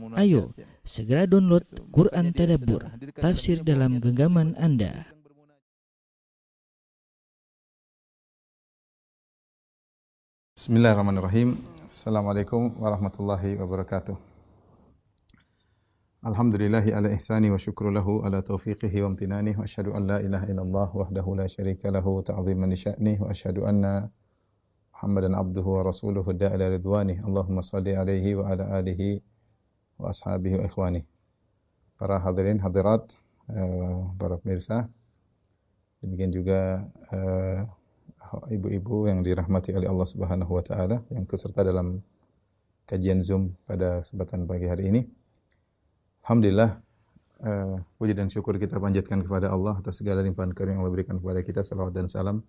Ayo, segera download Quran Tadabbur, tafsir dalam genggaman Anda. Bismillahirrahmanirrahim. Assalamualaikum warahmatullahi wabarakatuh. Alhamdulillahi ala ihsani wa syukru lahu ala taufiqihi wa amtinani wa asyhadu an la ilaha illallah wahdahu la syarika lahu ta'ziman li sya'nih wa asyhadu anna Muhammadan abduhu wa rasuluhu da'ala ridwanih. Allahumma salli alaihi wa ala alihi wa ashabihi wa ikhwani. Para hadirin hadirat, uh, para pemirsa, demikian juga uh, ibu-ibu yang dirahmati oleh Allah Subhanahu wa taala yang keserta dalam kajian Zoom pada kesempatan pagi hari ini. Alhamdulillah uh, puji dan syukur kita panjatkan kepada Allah atas segala limpahan karunia yang Allah berikan kepada kita. Salawat dan salam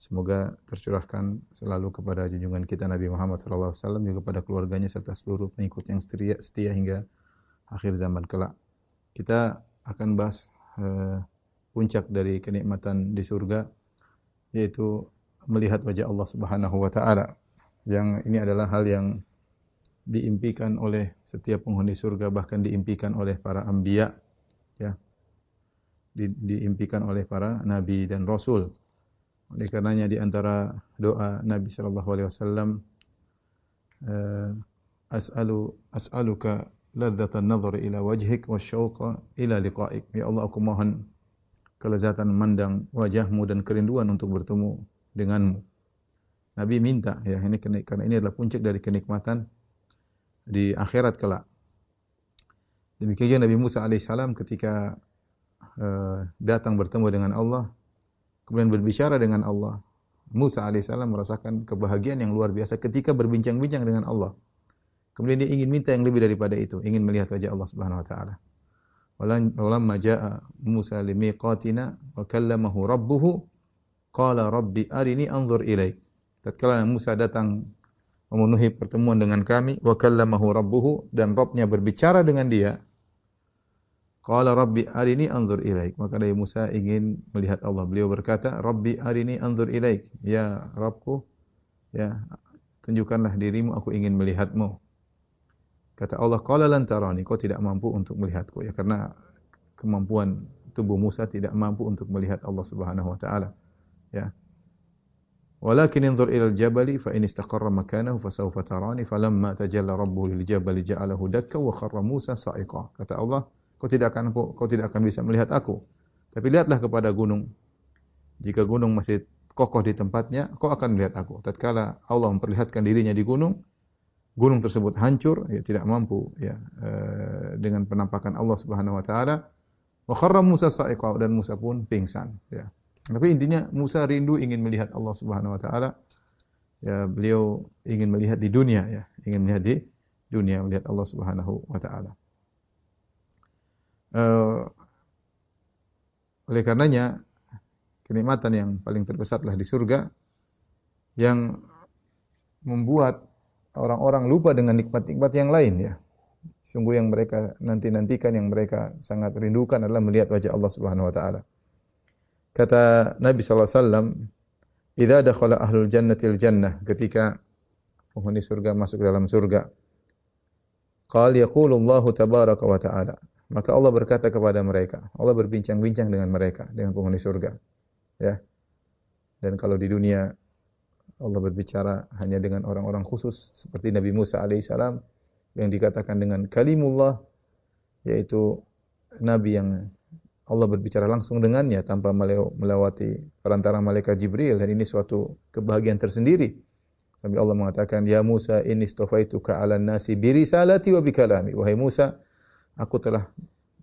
Semoga tercurahkan selalu kepada junjungan kita Nabi Muhammad SAW juga kepada keluarganya serta seluruh pengikut yang setia, setia hingga akhir zaman kelak. Kita akan bahas uh, puncak dari kenikmatan di surga yaitu melihat wajah Allah Subhanahu wa taala. Yang ini adalah hal yang diimpikan oleh setiap penghuni surga bahkan diimpikan oleh para anbiya ya. Di, diimpikan oleh para nabi dan rasul. Oleh karenanya di antara doa Nabi sallallahu alaihi wasallam eh, as'alu as'aluka ladzatan nadhar ila wajhik wasyauqa ila liqa'ik. Ya Allah aku mohon kelezatan memandang wajahmu dan kerinduan untuk bertemu denganmu. Nabi minta ya ini karena ini adalah puncak dari kenikmatan di akhirat kelak. Demikian juga Nabi Musa alaihissalam ketika uh, datang bertemu dengan Allah, kemudian berbicara dengan Allah. Musa alaihissalam merasakan kebahagiaan yang luar biasa ketika berbincang-bincang dengan Allah. Kemudian dia ingin minta yang lebih daripada itu, ingin melihat wajah Allah Subhanahu wa taala. Walamma jaa Musa limiqatina wa kallamahu rabbuhu qala rabbi arini anzur ilaik. Tatkala Musa datang memenuhi pertemuan dengan kami wa kallamahu rabbuhu dan Rabbnya berbicara dengan dia Qala Rabbi arini anzur ilaik. Maka Nabi Musa ingin melihat Allah. Beliau berkata, Rabbi arini anzur ilaik. Ya Rabbku, ya tunjukkanlah dirimu, aku ingin melihatmu. Kata Allah, Qala lan tarani. Kau tidak mampu untuk melihatku. Ya karena kemampuan tubuh Musa tidak mampu untuk melihat Allah Subhanahu wa taala. Ya. Walakin inzur ila al-jabali fa in istaqarra makanahu fa sawfa tarani falamma tajalla rabbuhu lil jabali ja'alahu dakka wa kharra Musa sa'iqa. Kata Allah, kau tidak akan kau tidak akan bisa melihat aku. Tapi lihatlah kepada gunung. Jika gunung masih kokoh di tempatnya, kau akan melihat aku. Tatkala Allah memperlihatkan dirinya di gunung, gunung tersebut hancur, ya tidak mampu ya eh, dengan penampakan Allah Subhanahu wa taala. Wa kharra Musa sa'iqa dan Musa pun pingsan, ya. Tapi intinya Musa rindu ingin melihat Allah Subhanahu wa taala. Ya, beliau ingin melihat di dunia ya, ingin melihat di dunia melihat Allah Subhanahu wa taala. Uh, oleh karenanya kenikmatan yang paling terbesarlah di surga yang membuat orang-orang lupa dengan nikmat-nikmat yang lain ya. Sungguh yang mereka nanti-nantikan yang mereka sangat rindukan adalah melihat wajah Allah Subhanahu wa taala. Kata Nabi sallallahu alaihi wasallam, "Idza dakhala ahlul jannatil jannah," ketika penghuni surga masuk dalam surga. Qal yaqulu Allah tabaraka wa ta'ala. Maka Allah berkata kepada mereka, Allah berbincang-bincang dengan mereka, dengan penghuni surga. Ya. Dan kalau di dunia Allah berbicara hanya dengan orang-orang khusus seperti Nabi Musa alaihissalam yang dikatakan dengan kalimullah yaitu nabi yang Allah berbicara langsung dengannya tanpa melewati perantara malaikat Jibril dan ini suatu kebahagiaan tersendiri. Sampai Allah mengatakan, "Ya Musa, inni istafaituka 'alan nasi bi risalati wa bi kalami." Wahai Musa, aku telah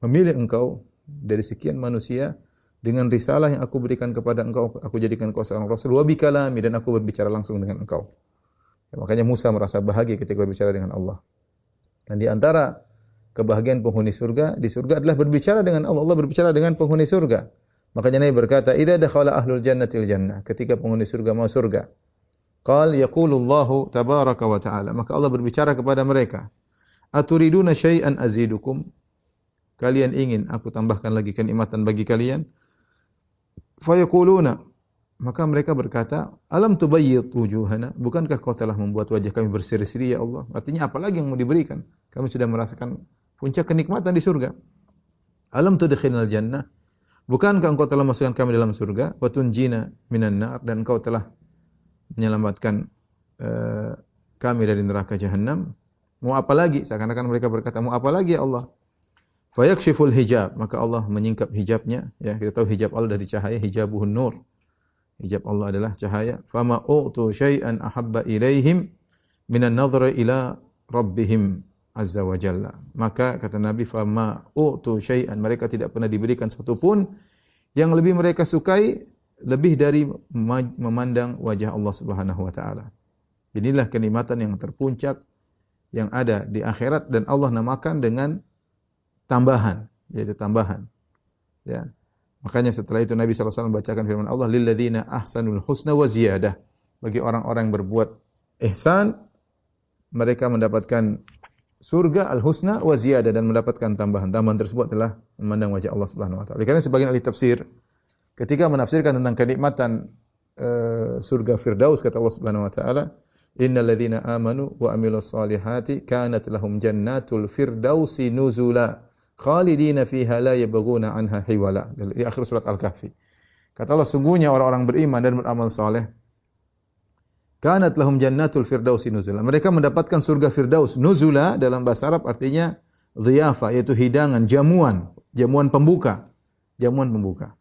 memilih engkau dari sekian manusia dengan risalah yang aku berikan kepada engkau, aku jadikan engkau seorang rasul wa bikalami dan aku berbicara langsung dengan engkau. Ya, makanya Musa merasa bahagia ketika berbicara dengan Allah. Dan di antara kebahagiaan penghuni surga di surga adalah berbicara dengan Allah. Allah berbicara dengan penghuni surga. Makanya Nabi berkata, "Idza dakhala ahlul jannatil jannah." Ketika penghuni surga mau surga. Qal yaqulullahu tabaraka wa ta'ala. Maka Allah berbicara kepada mereka, Aturiduna syai'an azidukum? Kalian ingin aku tambahkan lagi kenikmatan bagi kalian? Fayaquluna maka mereka berkata, "Alam tubayyit wujuhana?" Bukankah kau telah membuat wajah kami berseri-seri ya Allah? Artinya apa lagi yang mau diberikan? Kami sudah merasakan puncak kenikmatan di surga. Alam tudkhilnal jannah? Bukankah engkau telah masukkan kami dalam surga? Wa tunjina minan nar dan engkau telah menyelamatkan uh, kami dari neraka jahanam? Mau apa lagi? Seakan-akan mereka berkata, "Mau apa lagi ya Allah?" Fayakshiful hijab, maka Allah menyingkap hijabnya. Ya, kita tahu hijab Allah dari cahaya, hijabuhun nur. Hijab Allah adalah cahaya. Fama u'tu syai'an ahabba ilaihim minan nadhri ila rabbihim azza wa jalla. Maka kata Nabi fama u'tu syai'an mereka tidak pernah diberikan satu pun yang lebih mereka sukai lebih dari memandang wajah Allah Subhanahu wa taala. Inilah kenikmatan yang terpuncak yang ada di akhirat dan Allah namakan dengan tambahan, yaitu tambahan. Ya. Makanya setelah itu Nabi SAW membacakan firman Allah, Lilladzina ahsanul husna wa. Bagi orang-orang yang berbuat ihsan, mereka mendapatkan surga al-husna wa ziyadah dan mendapatkan tambahan. Tambahan tersebut adalah memandang wajah Allah Subhanahu wa taala. Karena sebagian ahli tafsir ketika menafsirkan tentang kenikmatan uh, surga Firdaus kata Allah Subhanahu wa taala, Innal ladzina amanu wa amilus solihati kanat lahum jannatul firdausi nuzula khalidina fiha la yabghuna anha hiwala. Di akhir surat Al-Kahfi. Kata Allah, sungguhnya orang-orang beriman dan beramal saleh kanat lahum jannatul firdausi nuzula. Mereka mendapatkan surga firdaus. Nuzula dalam bahasa Arab artinya dhiyafa yaitu hidangan, jamuan, jamuan pembuka. Jamuan pembuka.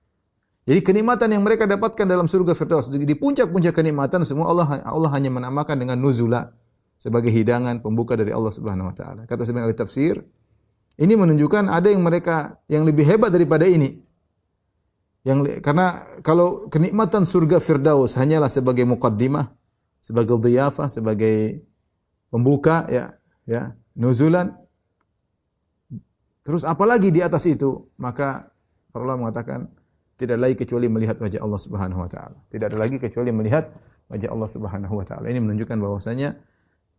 Jadi kenikmatan yang mereka dapatkan dalam surga firdaus di puncak-puncak kenikmatan semua Allah Allah hanya menamakan dengan nuzula sebagai hidangan pembuka dari Allah Subhanahu wa taala. Kata sebagian ahli tafsir, ini menunjukkan ada yang mereka yang lebih hebat daripada ini. Yang karena kalau kenikmatan surga Firdaus hanyalah sebagai muqaddimah, sebagai dhiyafah, sebagai pembuka ya, ya, nuzulan. Terus apalagi di atas itu? Maka Allah mengatakan tidak lagi kecuali melihat wajah Allah Subhanahu wa taala. Tidak ada lagi kecuali melihat wajah Allah Subhanahu wa taala. Ini menunjukkan bahwasanya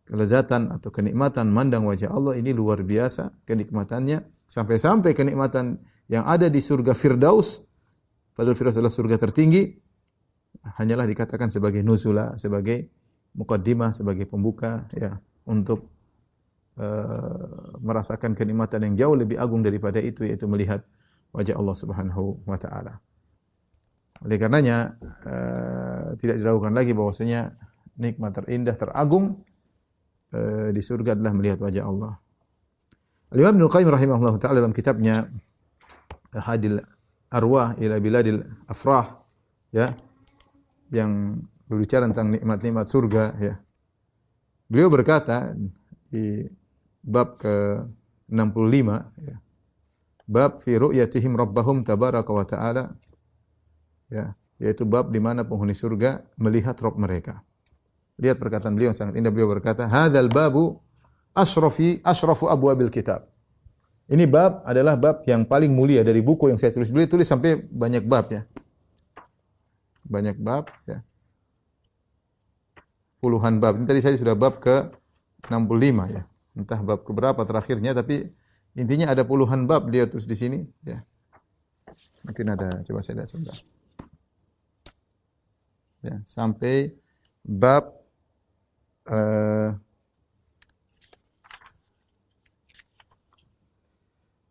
kelezatan atau kenikmatan mandang wajah Allah ini luar biasa kenikmatannya sampai-sampai kenikmatan yang ada di surga Firdaus padahal Firdaus adalah surga tertinggi hanyalah dikatakan sebagai nuzula sebagai mukaddimah sebagai pembuka ya untuk uh, merasakan kenikmatan yang jauh lebih agung daripada itu yaitu melihat wajah Allah Subhanahu wa taala. Oleh karenanya uh, tidak diragukan lagi bahwasanya nikmat terindah teragung Eh, di surga adalah melihat wajah Allah. Al-Imam Ibnu Qayyim rahimahullah taala dalam kitabnya Hadil Arwah ila Biladil Afrah ya yang berbicara tentang nikmat-nikmat surga ya. Beliau berkata di bab ke-65 ya. Bab fi ru'yatihim rabbahum tabaraka wa ta'ala ya, yaitu bab di mana penghuni surga melihat Rabb mereka. Lihat perkataan beliau sangat indah. Beliau berkata, "Hadzal babu asrafi asrafu abwabil kitab." Ini bab adalah bab yang paling mulia dari buku yang saya tulis. Beliau tulis sampai banyak bab ya. Banyak bab ya. Puluhan bab. Ini tadi saya sudah bab ke 65 ya. Entah bab ke berapa terakhirnya tapi intinya ada puluhan bab dia tulis di sini ya. Mungkin ada coba saya lihat sebentar. Ya, sampai bab uh,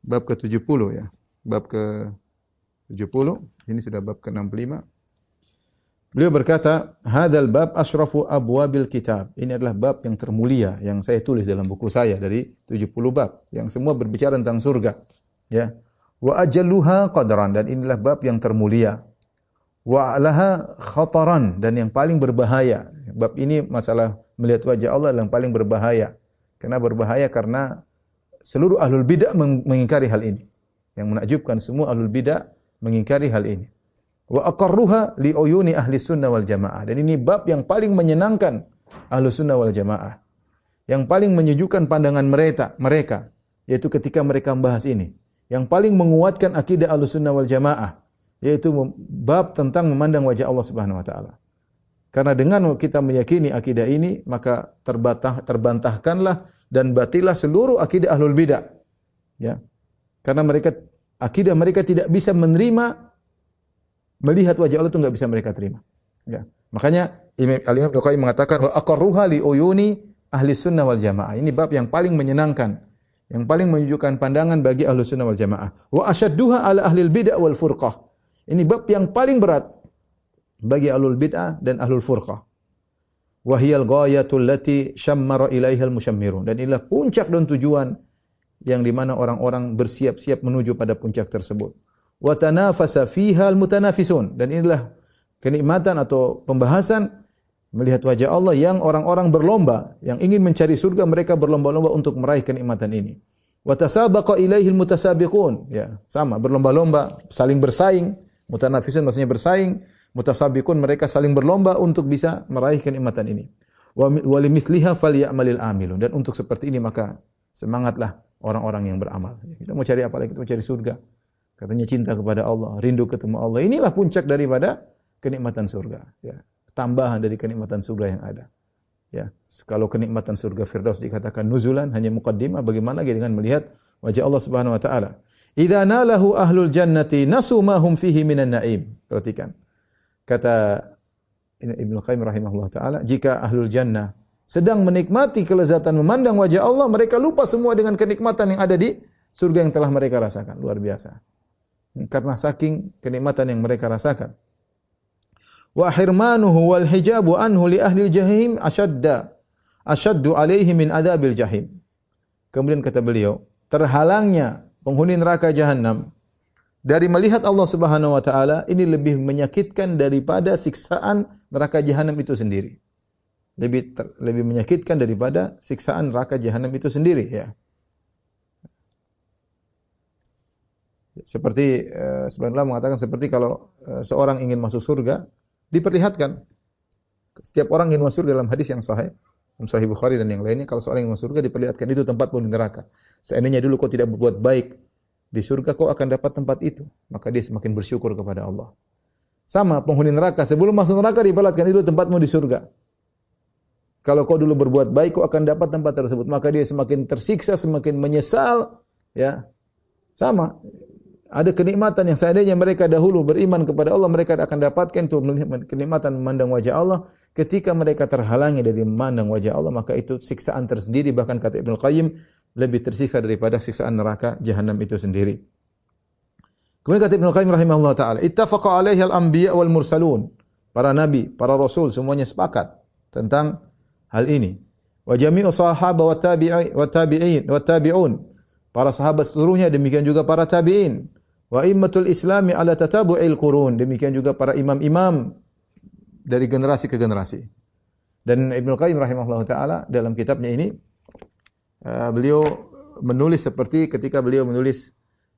bab ke-70 ya. Bab ke-70, ini sudah bab ke-65. Beliau berkata, "Hadzal bab asrafu abwabil kitab." Ini adalah bab yang termulia yang saya tulis dalam buku saya dari 70 bab yang semua berbicara tentang surga. Ya. Wa ajalluha qadran dan inilah bab yang termulia. Wa alaha khataran dan yang paling berbahaya. Bab ini masalah melihat wajah Allah yang paling berbahaya. Karena berbahaya karena seluruh ahlul bidah mengingkari hal ini. Yang menakjubkan semua ahlul bidah mengingkari hal ini. Wa aqarruha li uyuni ahli sunnah wal jamaah. Dan ini bab yang paling menyenangkan ahli sunnah wal jamaah. Yang paling menyejukkan pandangan mereka, mereka yaitu ketika mereka membahas ini. Yang paling menguatkan akidah ahli sunnah wal jamaah yaitu bab tentang memandang wajah Allah Subhanahu wa taala. Karena dengan kita meyakini akidah ini, maka terbantah, terbantahkanlah dan batilah seluruh akidah ahlul bidah. Ya. Karena mereka akidah mereka tidak bisa menerima melihat wajah Allah itu nggak bisa mereka terima. Ya. Makanya Imam Al-Imam Al-Qayyim mengatakan wa aqarruha li uyuni ahli sunnah wal jamaah. Ini bab yang paling menyenangkan, yang paling menunjukkan pandangan bagi ahli sunnah wal jamaah. Wa asyadduha ala ahli bid'ah wal furqah. Ini bab yang paling berat bagi ahlul bid'ah dan ahlul furqah. Wahiyal ghayatul lati syammara ilaiha al-musyammirun. Dan inilah puncak dan tujuan yang di mana orang-orang bersiap-siap menuju pada puncak tersebut. Wa tanafasa fiha al-mutanafisun. Dan inilah kenikmatan atau pembahasan melihat wajah Allah yang orang-orang berlomba, yang ingin mencari surga mereka berlomba-lomba untuk meraih kenikmatan ini. Wa tasabaqa ilaihi al-mutasabiqun. Ya, sama berlomba-lomba, saling bersaing. Mutanafisun maksudnya bersaing mutasabiqun mereka saling berlomba untuk bisa meraih kenikmatan ini. Wa limithliha falyamalil amilun dan untuk seperti ini maka semangatlah orang-orang yang beramal. Kita mau cari apa lagi? Kita mau cari surga. Katanya cinta kepada Allah, rindu ketemu Allah. Inilah puncak daripada kenikmatan surga, ya. Tambahan dari kenikmatan surga yang ada. Ya, kalau kenikmatan surga Firdaus dikatakan nuzulan hanya mukaddimah, bagaimana lagi dengan melihat wajah Allah Subhanahu wa taala? Idza nalahu ahlul jannati nasu ma hum fihi minan naim. Perhatikan. Kata Ibnu Qayyim rahimahullah taala, jika ahlul jannah sedang menikmati kelezatan memandang wajah Allah, mereka lupa semua dengan kenikmatan yang ada di surga yang telah mereka rasakan. Luar biasa. Karena saking kenikmatan yang mereka rasakan. Wa hirmanuhu wal hijabu anhu li ahli jahim ashadda ashaddu alaihi min adabil jahim. Kemudian kata beliau, terhalangnya penghuni neraka jahanam dari melihat Allah Subhanahu wa taala ini lebih menyakitkan daripada siksaan neraka jahanam itu sendiri. Lebih ter, lebih menyakitkan daripada siksaan neraka jahanam itu sendiri ya. Seperti uh, sebenarnya mengatakan seperti kalau uh, seorang ingin masuk surga diperlihatkan setiap orang ingin masuk surga dalam hadis yang sahih Sahih Bukhari dan yang lainnya kalau seorang ingin masuk surga diperlihatkan itu tempat di neraka. Seandainya dulu kau tidak berbuat baik di surga kau akan dapat tempat itu. Maka dia semakin bersyukur kepada Allah. Sama penghuni neraka. Sebelum masuk neraka diperlihatkan itu tempatmu di surga. Kalau kau dulu berbuat baik, kau akan dapat tempat tersebut. Maka dia semakin tersiksa, semakin menyesal. Ya, sama. Ada kenikmatan yang seandainya mereka dahulu beriman kepada Allah, mereka akan dapatkan itu kenikmatan memandang wajah Allah. Ketika mereka terhalangi dari memandang wajah Allah, maka itu siksaan tersendiri. Bahkan kata Ibnu Qayyim, lebih tersiksa daripada siksaan neraka jahanam itu sendiri. Kemudian kata Ibnu Qayyim rahimahullah taala, ittafaqa alaihi al-anbiya wal mursalun. Para nabi, para rasul semuanya sepakat tentang hal ini. Wa jami'u sahaba wa tabi'in wa tabi'un. Para sahabat seluruhnya demikian juga para tabi'in. Wa immatul islami ala tatabu'il qurun. Demikian juga para imam-imam dari generasi ke generasi. Dan Ibnu Qayyim rahimahullah taala dalam kitabnya ini uh, beliau menulis seperti ketika beliau menulis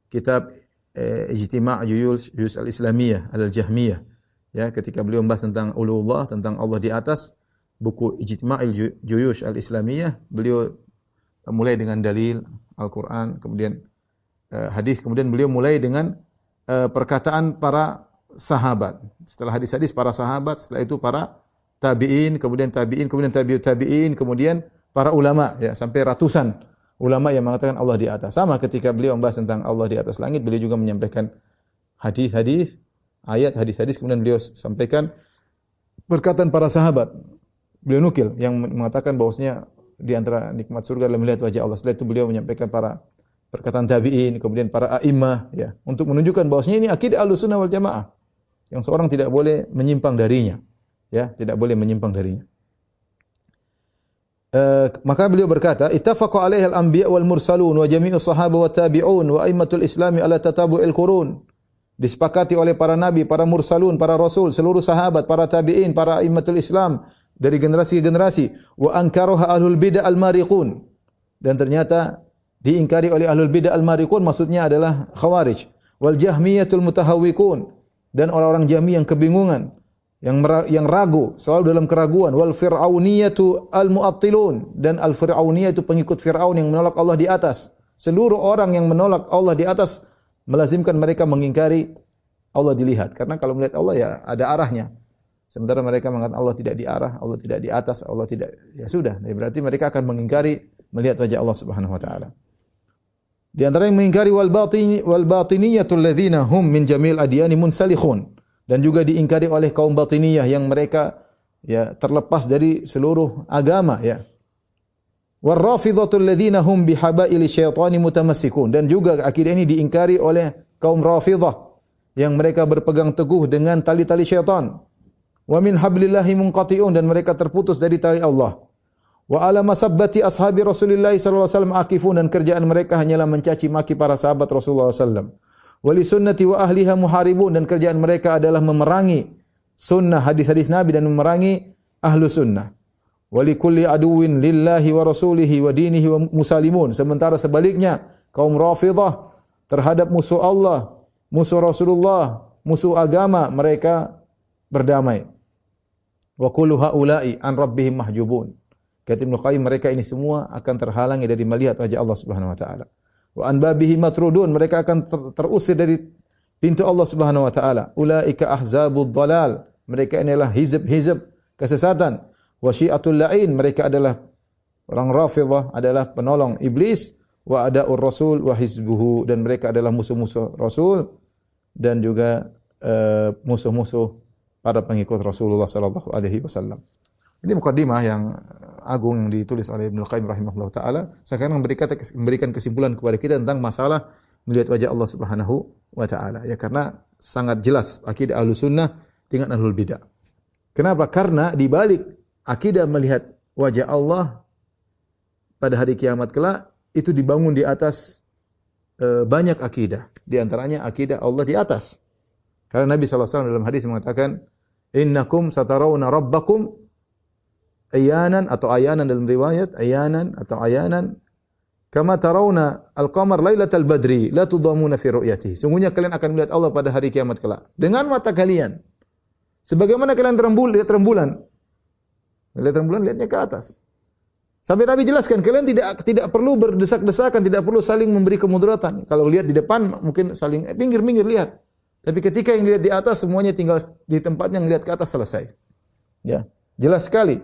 kitab uh, Ijtima' Juyus al-Islamiyah al-Jahmiyah ya ketika beliau membahas tentang ulullah tentang Allah di atas buku Ijtima' Juyus al-Islamiyah beliau mulai dengan dalil Al-Qur'an kemudian uh, hadis kemudian beliau mulai dengan uh, perkataan para sahabat setelah hadis-hadis para sahabat setelah itu para tabi'in kemudian tabi'in kemudian tabi'ut tabi'in kemudian para ulama ya sampai ratusan ulama yang mengatakan Allah di atas. Sama ketika beliau membahas tentang Allah di atas langit, beliau juga menyampaikan hadis-hadis, ayat hadis-hadis kemudian beliau sampaikan perkataan para sahabat. Beliau nukil yang mengatakan bahwasanya di antara nikmat surga adalah melihat wajah Allah. Setelah itu beliau menyampaikan para perkataan tabi'in, kemudian para a'imah ya, untuk menunjukkan bahwasanya ini akidah Ahlussunnah wal Jamaah yang seorang tidak boleh menyimpang darinya. Ya, tidak boleh menyimpang darinya. Uh, maka beliau berkata, "Ittafaqa alaihi al-anbiya wal mursalun wa jami'u sahaba wa tabi'un wa aimmatul islami ala tatabu'il qurun." Disepakati oleh para nabi, para mursalun, para rasul, seluruh sahabat, para tabi'in, para aimmatul Islam dari generasi ke generasi. Wa ankaruha ahlul bid'ah al-mariqun. Dan ternyata diingkari oleh ahlul bid'ah al-mariqun maksudnya adalah khawarij. Wal jahmiyatul mutahawwikun dan orang-orang jahmi yang kebingungan yang yang ragu, selalu dalam keraguan. Wal fir'auniyatu al mu'attilun dan al fir'auniyah itu pengikut Firaun yang menolak Allah di atas. Seluruh orang yang menolak Allah di atas melazimkan mereka mengingkari Allah dilihat karena kalau melihat Allah ya ada arahnya. Sementara mereka mengatakan Allah tidak di arah, Allah tidak di atas, Allah tidak ya sudah. Berarti mereka akan mengingkari melihat wajah Allah Subhanahu wa taala. Di antara yang mengingkari wal batini wal batiniyatul ladzina hum min jamil adyani munsalikhun dan juga diingkari oleh kaum batiniyah yang mereka ya terlepas dari seluruh agama ya. Warrafidhatul ladzina hum bihabaili syaitani mutamassikun dan juga akidah ini diingkari oleh kaum Rafidhah yang mereka berpegang teguh dengan tali-tali syaitan. Wa min hablillahi munqati'un dan mereka terputus dari tali Allah. Wa ala masabbati ashabi Rasulillah sallallahu alaihi wasallam akifun dan kerjaan mereka hanyalah mencaci maki para sahabat Rasulullah sallallahu Wali sunnati wa ahliha muharibun dan kerjaan mereka adalah memerangi sunnah hadis-hadis Nabi dan memerangi ahlu sunnah. Wali kulli aduwin lillahi wa rasulihi wa dinihi wa musalimun. Sementara sebaliknya kaum Rafidah terhadap musuh Allah, musuh Rasulullah, musuh agama mereka berdamai. Wa kullu haula'i an rabbihim mahjubun. Kata Ibnu Qayyim mereka ini semua akan terhalangi dari melihat wajah Allah Subhanahu wa taala. Wa an babihi matrudun mereka akan ter terusir dari pintu Allah Subhanahu wa taala. Ulaika ahzabud dalal. Mereka inilah hizb-hizb kesesatan wa syiatul la'in mereka adalah orang Rafidhah adalah penolong iblis wa adaur rasul wa hizbuhu dan mereka adalah musuh-musuh Rasul dan juga uh, musuh-musuh para pengikut Rasulullah sallallahu alaihi wasallam. Ini mukadimah yang agung yang ditulis oleh Ibnu Qayyim rahimahullah taala. Sekarang memberikan memberikan kesimpulan kepada kita tentang masalah melihat wajah Allah Subhanahu wa taala. Ya karena sangat jelas akidah Ahlussunnah dengan Ahlul Bidah. Kenapa? Karena di balik akidah melihat wajah Allah pada hari kiamat kelak itu dibangun di atas e, banyak akidah. Di antaranya akidah Allah di atas. Karena Nabi SAW dalam hadis mengatakan, Innakum satarawna rabbakum ayanan atau ayanan dalam riwayat, ayanan atau ayanan kama tarawna al-qamar lailatal badri la tudamuna fi ru'yatihi. Sungguhnya kalian akan melihat Allah pada hari kiamat kelak dengan mata kalian. Sebagaimana kalian terembulan, lihat rembulan, Lihat rembulan lihatnya ke atas. Sampai Nabi jelaskan, kalian tidak tidak perlu berdesak-desakan, tidak perlu saling memberi kemudaratan. Kalau lihat di depan mungkin saling eh, pinggir-pinggir lihat. Tapi ketika yang lihat di atas semuanya tinggal di tempatnya yang lihat ke atas selesai. Ya, jelas sekali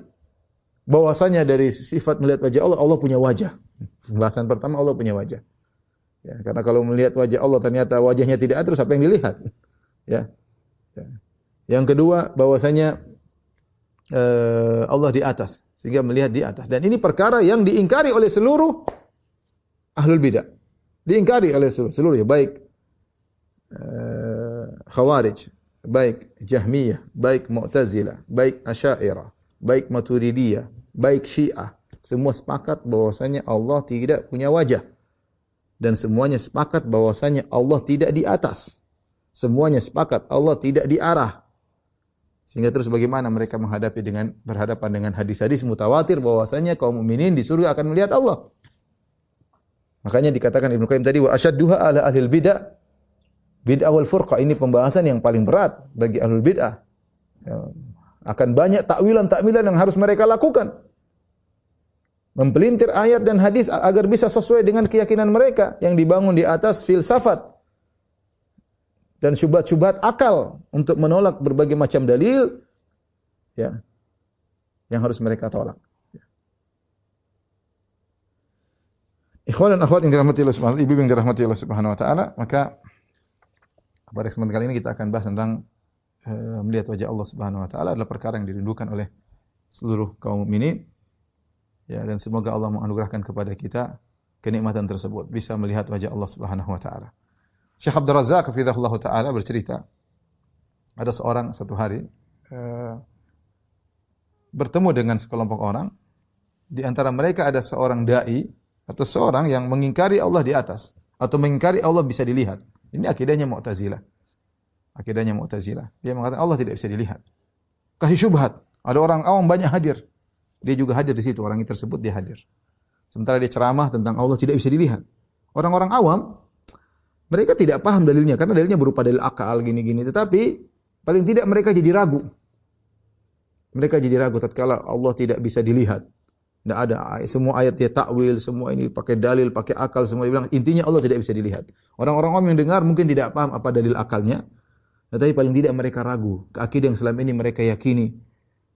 bahwasanya dari sifat melihat wajah Allah, Allah punya wajah. Pembahasan pertama Allah punya wajah. Ya, karena kalau melihat wajah Allah ternyata wajahnya tidak ada, terus apa yang dilihat? Ya. ya. Yang kedua bahwasanya uh, Allah di atas sehingga melihat di atas dan ini perkara yang diingkari oleh seluruh ahlul bidah diingkari oleh seluruh, seluruh ya baik uh, khawarij baik jahmiyah baik mu'tazilah baik asy'ariyah baik maturidiyah baik syiah semua sepakat bahwasanya Allah tidak punya wajah. Dan semuanya sepakat bahwasanya Allah tidak di atas. Semuanya sepakat Allah tidak di arah. Sehingga terus bagaimana mereka menghadapi dengan berhadapan dengan hadis-hadis mutawatir bahwasanya kaum mukminin di surga akan melihat Allah. Makanya dikatakan Ibnu Qayyim tadi wa asyadduha ala ahlil bid'ah. Bid'ah wal furqa ini pembahasan yang paling berat bagi ahlul bid'ah. Akan banyak takwilan-takwilan yang harus mereka lakukan. Mempelintir ayat dan hadis agar bisa sesuai dengan keyakinan mereka yang dibangun di atas filsafat dan syubhat-syubhat akal untuk menolak berbagai macam dalil ya yang harus mereka tolak. Ikhwan dan akhwat yang dirahmati Allah Subhanahu ibu yang dirahmati Allah Subhanahu wa taala, maka pada kesempatan kali ini kita akan bahas tentang melihat wajah Allah Subhanahu wa taala adalah perkara yang dirindukan oleh seluruh kaum mukminin. Ya, dan semoga Allah menganugerahkan kepada kita kenikmatan tersebut, bisa melihat wajah Allah Subhanahu wa taala. Syekh Abdul Razak taala bercerita ada seorang satu hari uh, bertemu dengan sekelompok orang di antara mereka ada seorang dai atau seorang yang mengingkari Allah di atas atau mengingkari Allah bisa dilihat. Ini akidahnya Mu'tazilah. Akidahnya Mu'tazilah. Dia mengatakan Allah tidak bisa dilihat. Kasih syubhat. Ada orang awam banyak hadir. Dia juga hadir di situ. Orang tersebut dia hadir. Sementara dia ceramah tentang Allah tidak bisa dilihat. Orang-orang awam mereka tidak paham dalilnya karena dalilnya berupa dalil akal gini-gini. Tetapi paling tidak mereka jadi ragu. Mereka jadi ragu tatkala Allah tidak bisa dilihat. Tidak ada semua ayat dia takwil, semua ini pakai dalil, pakai akal, semua dia bilang intinya Allah tidak bisa dilihat. Orang-orang awam yang dengar mungkin tidak paham apa dalil akalnya, tetapi paling tidak mereka ragu. Keakidah yang selama ini mereka yakini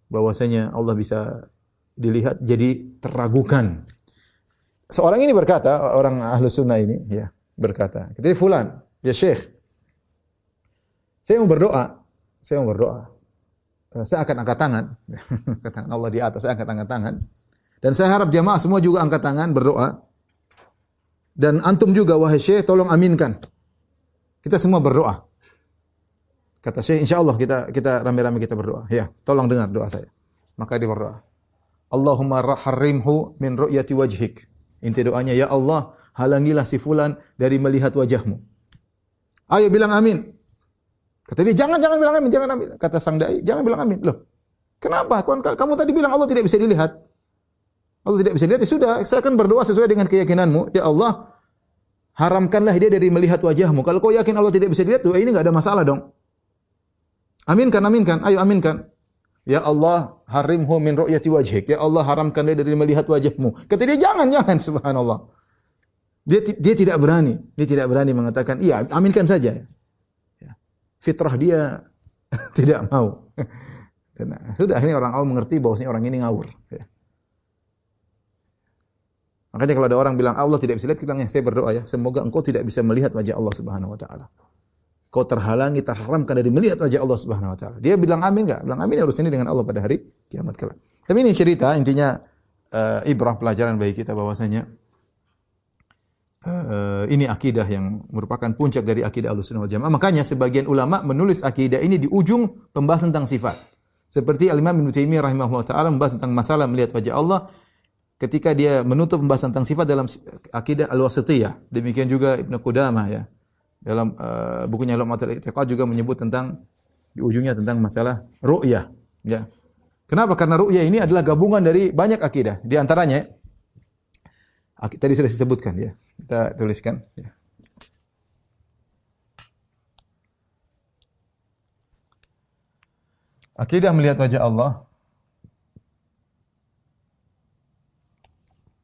bahwasanya Allah bisa dilihat jadi teragukan. Seorang ini berkata, orang ahlu sunnah ini, ya, berkata, ketika fulan, ya Syekh, saya mau berdoa, saya mau berdoa. Eh, saya akan angkat tangan. angkat Allah di atas, saya angkat angkat tangan. Dan saya harap jamaah semua juga angkat tangan berdoa. Dan antum juga wahai Syekh tolong aminkan. Kita semua berdoa. Kata Syekh, insya Allah kita kita rame-rame kita berdoa. Ya, tolong dengar doa saya. Maka dia berdoa. Allahumma raharrimhu min ru'yati wajhik. Inti doanya, ya Allah, halangilah si fulan dari melihat wajahmu. Ayo bilang amin. Kata dia, jangan, jangan bilang amin, jangan amin. Kata sang dai, jangan bilang amin. Loh, kenapa? Kamu tadi bilang Allah tidak bisa dilihat. Allah tidak bisa lihat, ya sudah, saya akan berdoa sesuai dengan keyakinanmu. Ya Allah, haramkanlah dia dari melihat wajahmu. Kalau kau yakin Allah tidak bisa dilihat, tuh ini enggak ada masalah dong. Aminkan, aminkan. Ayo aminkan. Ya Allah, harimhu min ru'yati wajhik. Ya Allah, haramkan dia dari melihat wajahmu. Kata dia, jangan, jangan, subhanallah. Dia, dia tidak berani. Dia tidak berani mengatakan, iya, aminkan saja. Ya. Fitrah dia tidak mau. Dan sudah akhirnya orang awam mengerti bahwasanya orang ini ngawur. Ya. Makanya kalau ada orang bilang Allah tidak bisa lihat, kita bilang ya, saya berdoa ya, semoga engkau tidak bisa melihat wajah Allah Subhanahu wa taala. Kau terhalangi, terharamkan dari melihat wajah Allah Subhanahu wa taala. Dia bilang amin enggak? Bilang amin harus ini dengan Allah pada hari kiamat kelak. Tapi ini cerita intinya uh, ibrah pelajaran bagi kita bahwasanya uh, ini akidah yang merupakan puncak dari akidah Ahlussunnah wal Jamaah. Makanya sebagian ulama menulis akidah ini di ujung pembahasan tentang sifat. Seperti Al-Imam Ibnu Taimiyah rahimahullah taala membahas tentang masalah melihat wajah Allah ketika dia menutup pembahasan tentang sifat dalam akidah al-wasitiyah. Demikian juga Ibnu Qudamah ya. Dalam uh, bukunya Lumatul I'tiqad juga menyebut tentang di ujungnya tentang masalah ru'yah ya. Kenapa? Karena ru'yah ini adalah gabungan dari banyak akidah. Di antaranya tadi sudah disebutkan ya. Kita tuliskan ya. Akidah melihat wajah Allah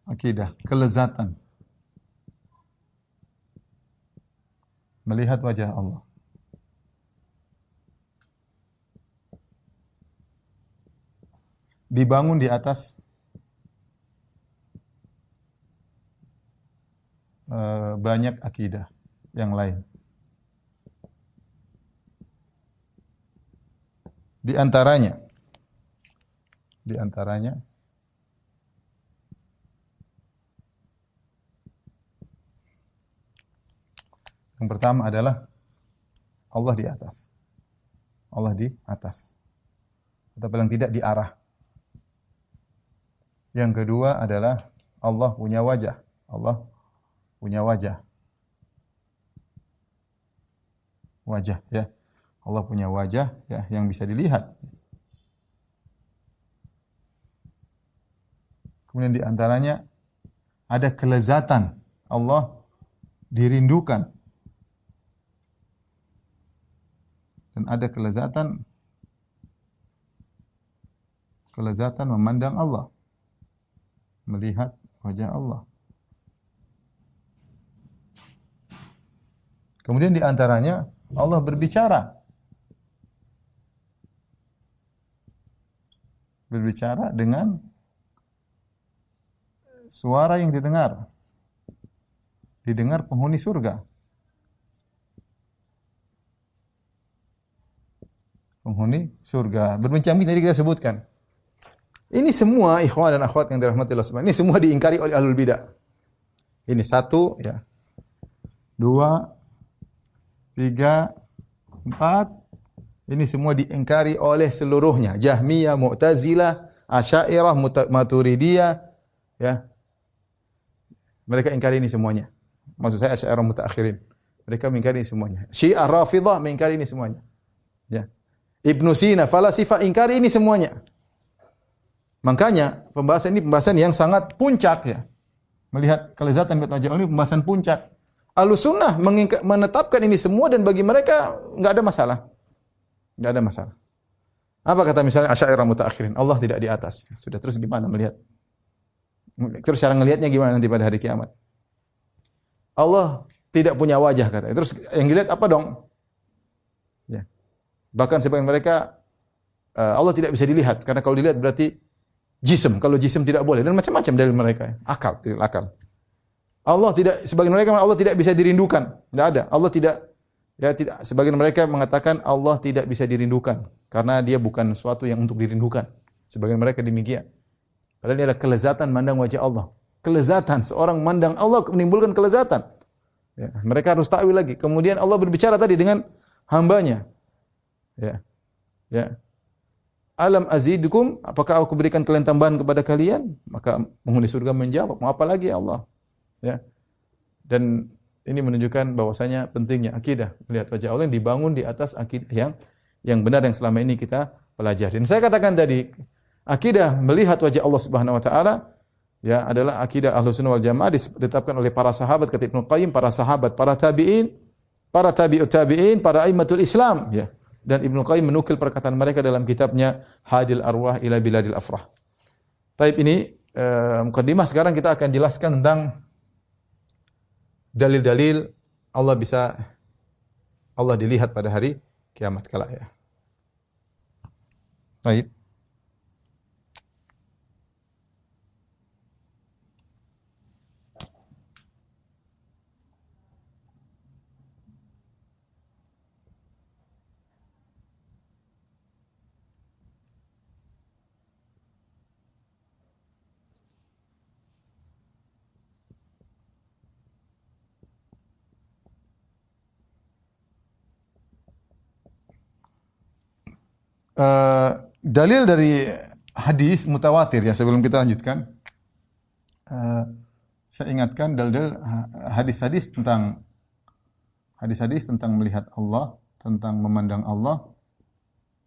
akidah, kelezatan. Melihat wajah Allah. Dibangun di atas uh, banyak akidah yang lain. Di antaranya, di antaranya Yang pertama adalah Allah di atas. Allah di atas. Atau paling tidak di arah. Yang kedua adalah Allah punya wajah. Allah punya wajah. Wajah ya. Allah punya wajah ya yang bisa dilihat. Kemudian di antaranya ada kelezatan Allah dirindukan dan ada kelezatan. Kelezatan memandang Allah. Melihat wajah Allah. Kemudian di antaranya Allah berbicara. Berbicara dengan suara yang didengar. Didengar penghuni surga penghuni surga. Berbincang tadi kita sebutkan. Ini semua ikhwan dan akhwat yang dirahmati Allah Subhanahu Ini semua diingkari oleh ahlul bidah. Ini satu, ya. Dua, tiga, empat. Ini semua diingkari oleh seluruhnya. Jahmiyah, Mu'tazilah, Asy'ariyah, Maturidiyah, ya. Mereka ingkari ini semuanya. Maksud saya Asy'ariyah mutakhirin. Mereka mengingkari ini semuanya. Syiah Rafidhah mengingkari ini semuanya. Ya. Ibnu Sina, falasifa ingkari ini semuanya. Makanya pembahasan ini pembahasan yang sangat puncak ya. Melihat kelezatan wajah Allah ini pembahasan puncak. Alusunnah menetapkan ini semua dan bagi mereka nggak ada masalah. Nggak ada masalah. Apa kata misalnya Asy'ariyah mutaakhirin? Allah tidak di atas. Sudah terus gimana melihat? Terus cara ngelihatnya gimana nanti pada hari kiamat? Allah tidak punya wajah kata. Terus yang dilihat apa dong? Ya. Bahkan sebagian mereka uh, Allah tidak bisa dilihat karena kalau dilihat berarti jism. Kalau jism tidak boleh dan macam-macam dari mereka. Akal, akal. Allah tidak sebagian mereka Allah tidak bisa dirindukan. Tidak ada. Allah tidak Ya, tidak sebagian mereka mengatakan Allah tidak bisa dirindukan karena dia bukan sesuatu yang untuk dirindukan. Sebagian mereka demikian. Padahal dia ada kelezatan mandang wajah Allah. Kelezatan seorang mandang Allah menimbulkan kelezatan. Ya, mereka harus tahu lagi. Kemudian Allah berbicara tadi dengan hambanya. Ya. Ya. Alam azidukum, apakah aku berikan kalian tambahan kepada kalian? Maka penghuni surga menjawab, mau apa lagi ya Allah? Ya. Dan ini menunjukkan bahwasanya pentingnya akidah melihat wajah Allah yang dibangun di atas akidah yang yang benar yang selama ini kita pelajari. Dan saya katakan tadi, akidah melihat wajah Allah Subhanahu wa taala ya adalah akidah Ahlussunnah wal Jamaah ditetapkan oleh para sahabat kata Ibnu Qayyim, para sahabat, para tabi'in, para tabi'ut tabi'in, para aimatul Islam ya. Dan Ibnu Qayyim menukil perkataan mereka dalam kitabnya Hadil Arwah ila Biladil Afrah. Taib ini eh, mukadimah sekarang kita akan jelaskan tentang dalil-dalil Allah bisa Allah dilihat pada hari kiamat kelak ya. Baik. Uh, dalil dari hadis mutawatir ya sebelum kita lanjutkan uh, saya ingatkan dalil hadis-hadis tentang hadis-hadis tentang melihat Allah, tentang memandang Allah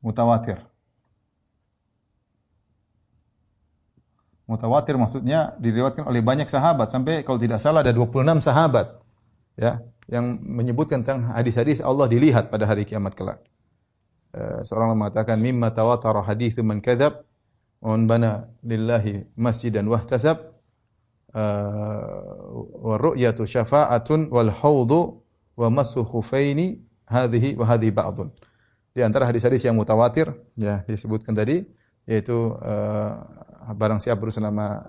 mutawatir. Mutawatir maksudnya diriwayatkan oleh banyak sahabat sampai kalau tidak salah ada 26 sahabat ya yang menyebutkan tentang hadis-hadis Allah dilihat pada hari kiamat kelak. Eh, seorang mengatakan mimma tawatara hadithu man kadzab man bana lillahi masjidan wahtasab uh, wa ru'yatu syafa'atun wal haudu wa masu khufaini hadhihi wa hadhi ba'dun. Di antara hadis-hadis yang mutawatir ya disebutkan tadi yaitu uh, barang siapa berusaha nama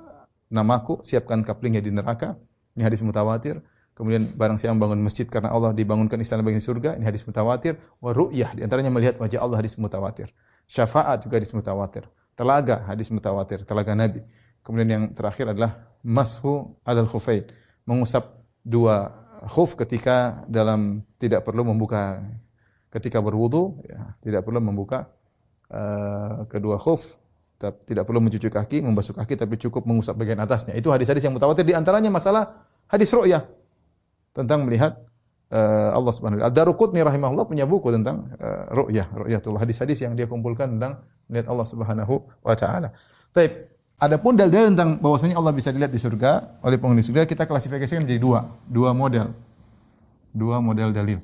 namaku siapkan kaplingnya di neraka. Ini hadis mutawatir. Kemudian barang siapa membangun masjid karena Allah dibangunkan istana bagi surga, ini hadis mutawatir. Wa ru'yah, di antaranya melihat wajah Allah hadis mutawatir. Syafaat juga hadis mutawatir. Telaga hadis mutawatir, telaga Nabi. Kemudian yang terakhir adalah mashu alal khufain, mengusap dua khuf ketika dalam tidak perlu membuka ketika berwudu ya, tidak perlu membuka uh, kedua khuf tidak perlu mencuci kaki, membasuh kaki tapi cukup mengusap bagian atasnya. Itu hadis-hadis yang mutawatir di antaranya masalah hadis ru'yah tentang melihat uh, Allah Subhanahu wa taala. Daruqutni rahimahullah punya buku tentang uh, ru'yah, ru'yatullah, hadis-hadis yang dia kumpulkan tentang melihat Allah Subhanahu wa taala. Baik, adapun dalil tentang bahwasanya Allah bisa dilihat di surga oleh penghuni surga kita klasifikasikan menjadi dua, dua model. Dua model dalil.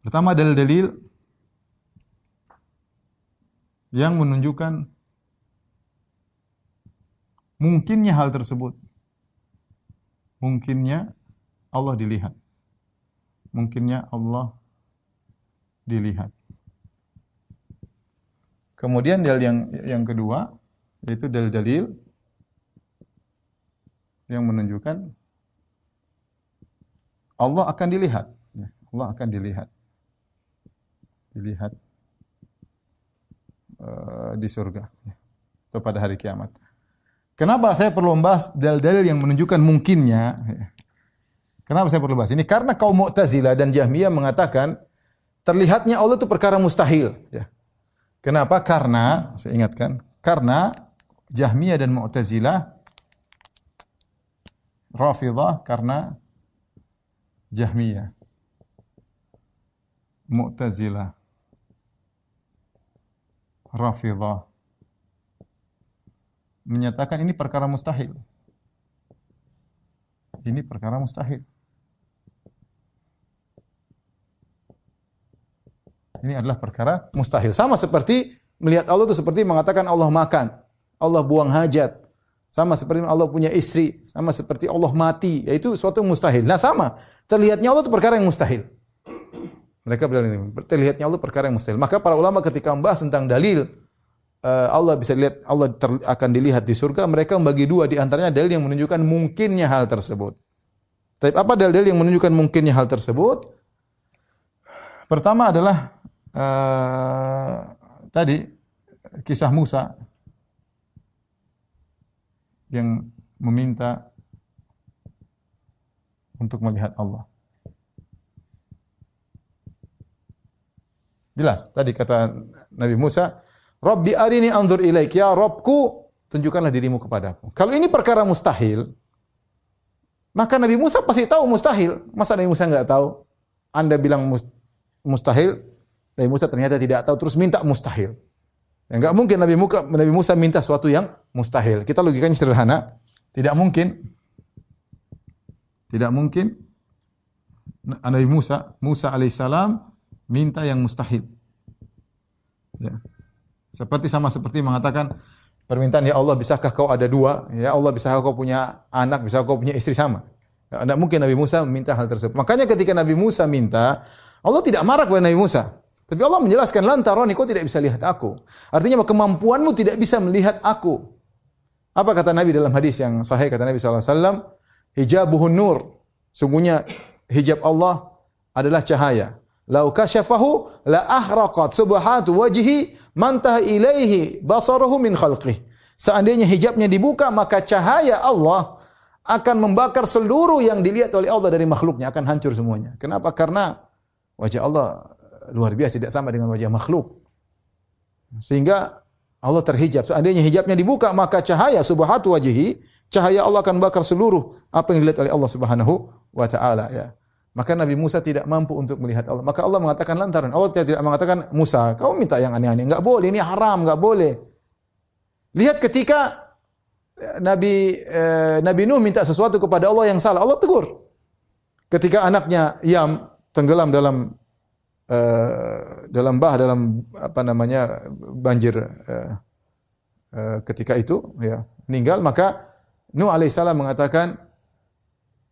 Pertama dalil-dalil yang menunjukkan mungkinnya hal tersebut mungkinnya Allah dilihat. Mungkinnya Allah dilihat. Kemudian dalil yang yang kedua yaitu dalil-dalil yang menunjukkan Allah akan dilihat. Ya, Allah akan dilihat. Dilihat uh, di surga ya, atau pada hari kiamat. Kenapa saya perlu membahas dalil-dalil yang menunjukkan mungkinnya? Kenapa saya perlu bahas ini? Karena kaum Mu'tazilah dan Jahmiyah mengatakan terlihatnya Allah itu perkara mustahil. Ya. Kenapa? Karena saya ingatkan, karena Jahmiyah dan Mu'tazilah Rafidah karena Jahmiyah. Mu'tazilah. Rafidah menyatakan ini perkara mustahil. Ini perkara mustahil. Ini adalah perkara mustahil. Sama seperti melihat Allah itu seperti mengatakan Allah makan, Allah buang hajat. Sama seperti Allah punya istri, sama seperti Allah mati, yaitu suatu mustahil. Nah sama, terlihatnya Allah itu perkara yang mustahil. Mereka bilang ini, terlihatnya Allah perkara yang mustahil. Maka para ulama ketika membahas tentang dalil Allah bisa lihat Allah ter, akan dilihat di surga, mereka membagi dua di antaranya dalil yang menunjukkan mungkinnya hal tersebut. Tapi apa dalil yang menunjukkan mungkinnya hal tersebut? Pertama adalah uh, tadi kisah Musa yang meminta untuk melihat Allah. Jelas. Tadi kata Nabi Musa, Rabbi arini anzur ilaik. Ya Robku, tunjukkanlah dirimu kepadaku. Kalau ini perkara mustahil, maka Nabi Musa pasti tahu mustahil. Masa Nabi Musa enggak tahu? Anda bilang mustahil, Nabi Musa ternyata tidak tahu, terus minta mustahil. Ya, enggak mungkin Nabi Musa, Nabi Musa minta sesuatu yang mustahil. Kita logikanya sederhana. Tidak mungkin. Tidak mungkin Nabi Musa, Musa alaihissalam minta yang mustahil. Ya. Seperti sama seperti mengatakan permintaan ya Allah bisakah kau ada dua? Ya Allah bisakah kau punya anak? Bisakah kau punya istri sama? Tidak mungkin Nabi Musa meminta hal tersebut. Makanya ketika Nabi Musa minta, Allah tidak marah kepada Nabi Musa. Tapi Allah menjelaskan lantaran kau tidak bisa lihat aku. Artinya kemampuanmu tidak bisa melihat aku. Apa kata Nabi dalam hadis yang sahih kata Nabi SAW? Hijabuhun nur. Sungguhnya hijab Allah adalah cahaya. Lau kasyafahu la ahraqat subhatu wajhi mantah ilaihi basaruhu min khalqih. Seandainya hijabnya dibuka maka cahaya Allah akan membakar seluruh yang dilihat oleh Allah dari makhluknya akan hancur semuanya. Kenapa? Karena wajah Allah luar biasa tidak sama dengan wajah makhluk. Sehingga Allah terhijab. Seandainya hijabnya dibuka maka cahaya subhatu wajhi, cahaya Allah akan bakar seluruh apa yang dilihat oleh Allah Subhanahu wa taala ya. Maka Nabi Musa tidak mampu untuk melihat Allah. Maka Allah mengatakan lantaran. Allah tidak mengatakan, Musa, kau minta yang aneh-aneh. Enggak boleh, ini haram, enggak boleh. Lihat ketika eh, Nabi eh, Nabi Nuh minta sesuatu kepada Allah yang salah, Allah tegur. Ketika anaknya Yam tenggelam dalam eh, dalam bah dalam apa namanya banjir eh, ketika itu ya meninggal maka Nuh alaihissalam mengatakan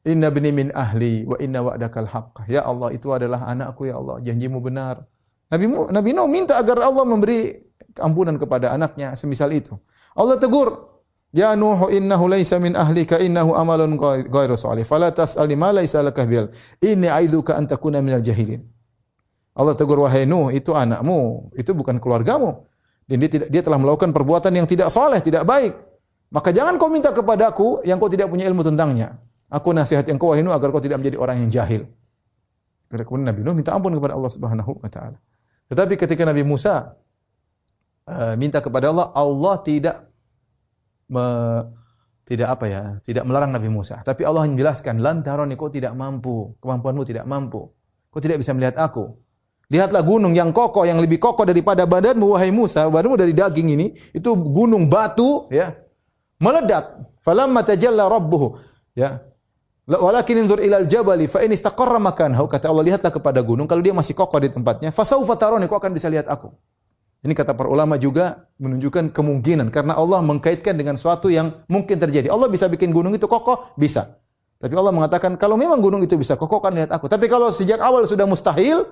Inna bni min ahli wa inna wa'dakal haqq. Ya Allah, itu adalah anakku ya Allah, janjimu benar. Nabi Nabi Nuh minta agar Allah memberi keampunan kepada anaknya semisal itu. Allah tegur, Ya Nuh innahu laisa min ahlika innahu amalun ghairu salih. Fala tas'alni ma laisa laka bil. Inni aidzuka an takuna minal jahilin. Allah tegur wahai Nuh, itu anakmu, itu bukan keluargamu. Dan dia tidak dia telah melakukan perbuatan yang tidak soleh, tidak baik. Maka jangan kau minta kepadaku yang kau tidak punya ilmu tentangnya. Aku nasihat yang kau Nuh agar kau tidak menjadi orang yang jahil. Kemudian Nabi Nuh minta ampun kepada Allah Subhanahu wa taala. Tetapi ketika Nabi Musa uh, minta kepada Allah, Allah tidak me, tidak apa ya, tidak melarang Nabi Musa. Tapi Allah menjelaskan, lantaran kau tidak mampu, kemampuanmu tidak mampu. Kau tidak bisa melihat aku. Lihatlah gunung yang kokoh, yang lebih kokoh daripada badanmu, wahai Musa. Badanmu dari daging ini, itu gunung batu, ya, meledak. Falamma tajalla rabbuhu, ya, Walakin inzur ilal jabali fa in istaqarra makanahu kata Allah lihatlah kepada gunung kalau dia masih kokoh di tempatnya fasaufa tarani kau akan bisa lihat aku. Ini kata para ulama juga menunjukkan kemungkinan karena Allah mengkaitkan dengan suatu yang mungkin terjadi. Allah bisa bikin gunung itu kokoh, bisa. Tapi Allah mengatakan kalau memang gunung itu bisa kokoh kan lihat aku. Tapi kalau sejak awal sudah mustahil,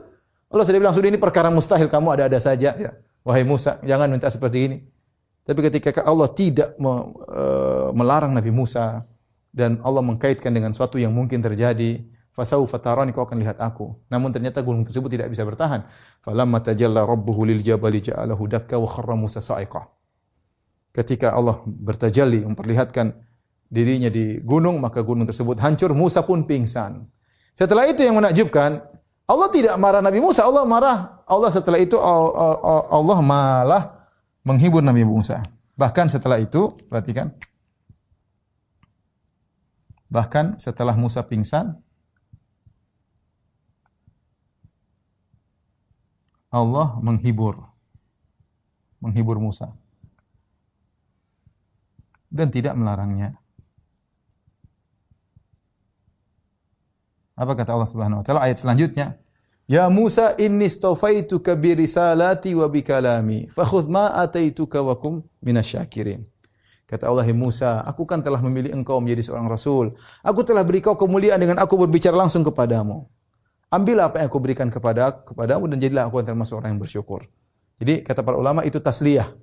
Allah sudah bilang sudah ini perkara mustahil kamu ada-ada saja ya. Wahai Musa, jangan minta seperti ini. Tapi ketika Allah tidak eh, melarang Nabi Musa, dan Allah mengkaitkan dengan suatu yang mungkin terjadi fasau fatarani kau akan lihat aku. Namun ternyata gunung tersebut tidak bisa bertahan. Falamma tajalla rabbuhu lil jabali ja'alahu dakka wa kharra Musa sa'iqa ketika Allah bertajalli memperlihatkan dirinya di gunung maka gunung tersebut hancur Musa pun pingsan. Setelah itu yang menakjubkan Allah tidak marah Nabi Musa Allah marah. Allah setelah itu Allah malah menghibur Nabi Musa. Bahkan setelah itu perhatikan Bahkan setelah Musa pingsan, Allah menghibur menghibur Musa dan tidak melarangnya. Apa kata Allah Subhanahu wa taala ayat selanjutnya? Ya Musa inni stafaituka bi risalati wa bi kalami fakhudh ma ataituka wa kum minasyakirin. Kata Allah, Musa, aku kan telah memilih engkau menjadi seorang rasul. Aku telah beri kau kemuliaan dengan aku berbicara langsung kepadamu. Ambillah apa yang aku berikan kepada kepadamu dan jadilah aku antara termasuk orang yang bersyukur. Jadi kata para ulama itu tasliyah.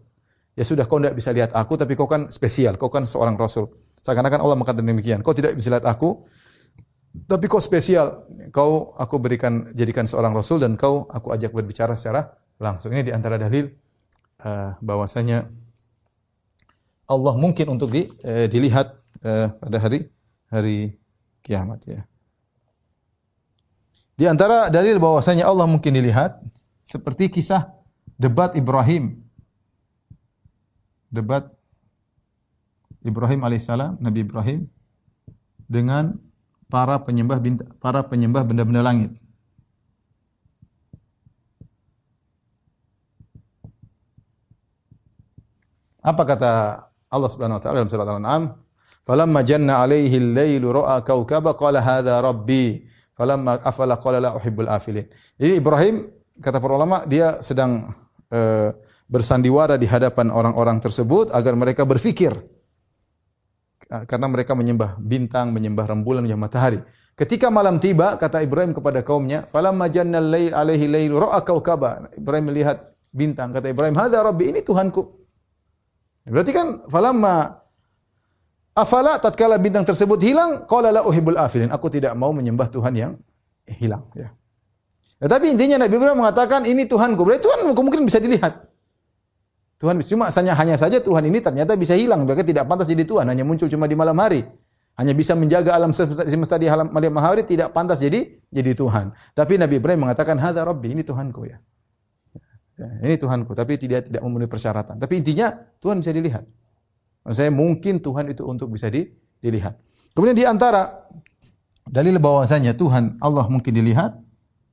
Ya sudah kau tidak bisa lihat aku tapi kau kan spesial, kau kan seorang rasul. Seakan-akan Allah mengatakan demikian. Kau tidak bisa lihat aku tapi kau spesial. kau aku berikan jadikan seorang rasul dan kau aku ajak berbicara secara langsung. Ini di antara dalil uh, bahwasanya Allah mungkin untuk di, uh, dilihat uh, pada hari hari kiamat ya. Di antara dalil bahwasanya Allah mungkin dilihat seperti kisah debat Ibrahim. Debat Ibrahim alaihissalam, Nabi Ibrahim dengan para penyembah para penyembah benda-benda langit. Apa kata Allah Subhanahu wa taala dalam surat Al-An'am? Falamma janna alaihi al-lailu ra'a kawkaba qala hadha rabbi. Falamma afala qala la uhibbul afilin. Jadi Ibrahim kata para ulama dia sedang uh, bersandiwara di hadapan orang-orang tersebut agar mereka berfikir Ah, karena mereka menyembah bintang, menyembah rembulan, menyembah matahari. Ketika malam tiba, kata Ibrahim kepada kaumnya, "Falamma jannal lail alaihi lail ra'a kaukaba." Ibrahim melihat bintang, kata Ibrahim, "Hadza rabbi, ini Tuhanku." Berarti kan falamma afala tatkala bintang tersebut hilang, qala la uhibul afilin. Aku tidak mau menyembah Tuhan yang hilang, ya. Tetapi intinya Nabi Ibrahim mengatakan ini Tuhanku. Berarti Tuhan mungkin bisa dilihat. Tuhan cuma hanya hanya saja Tuhan ini ternyata bisa hilang, mereka tidak pantas jadi Tuhan, hanya muncul cuma di malam hari. Hanya bisa menjaga alam semesta, semesta di malam hari tidak pantas jadi jadi Tuhan. Tapi Nabi Ibrahim mengatakan hadza rabbi, ini Tuhanku ya. Ya. Ini Tuhanku, tapi tidak tidak memenuhi persyaratan. Tapi intinya Tuhan bisa dilihat. Maksud saya mungkin Tuhan itu untuk bisa di, dilihat. Kemudian di antara dalil bahwasanya Tuhan Allah mungkin dilihat,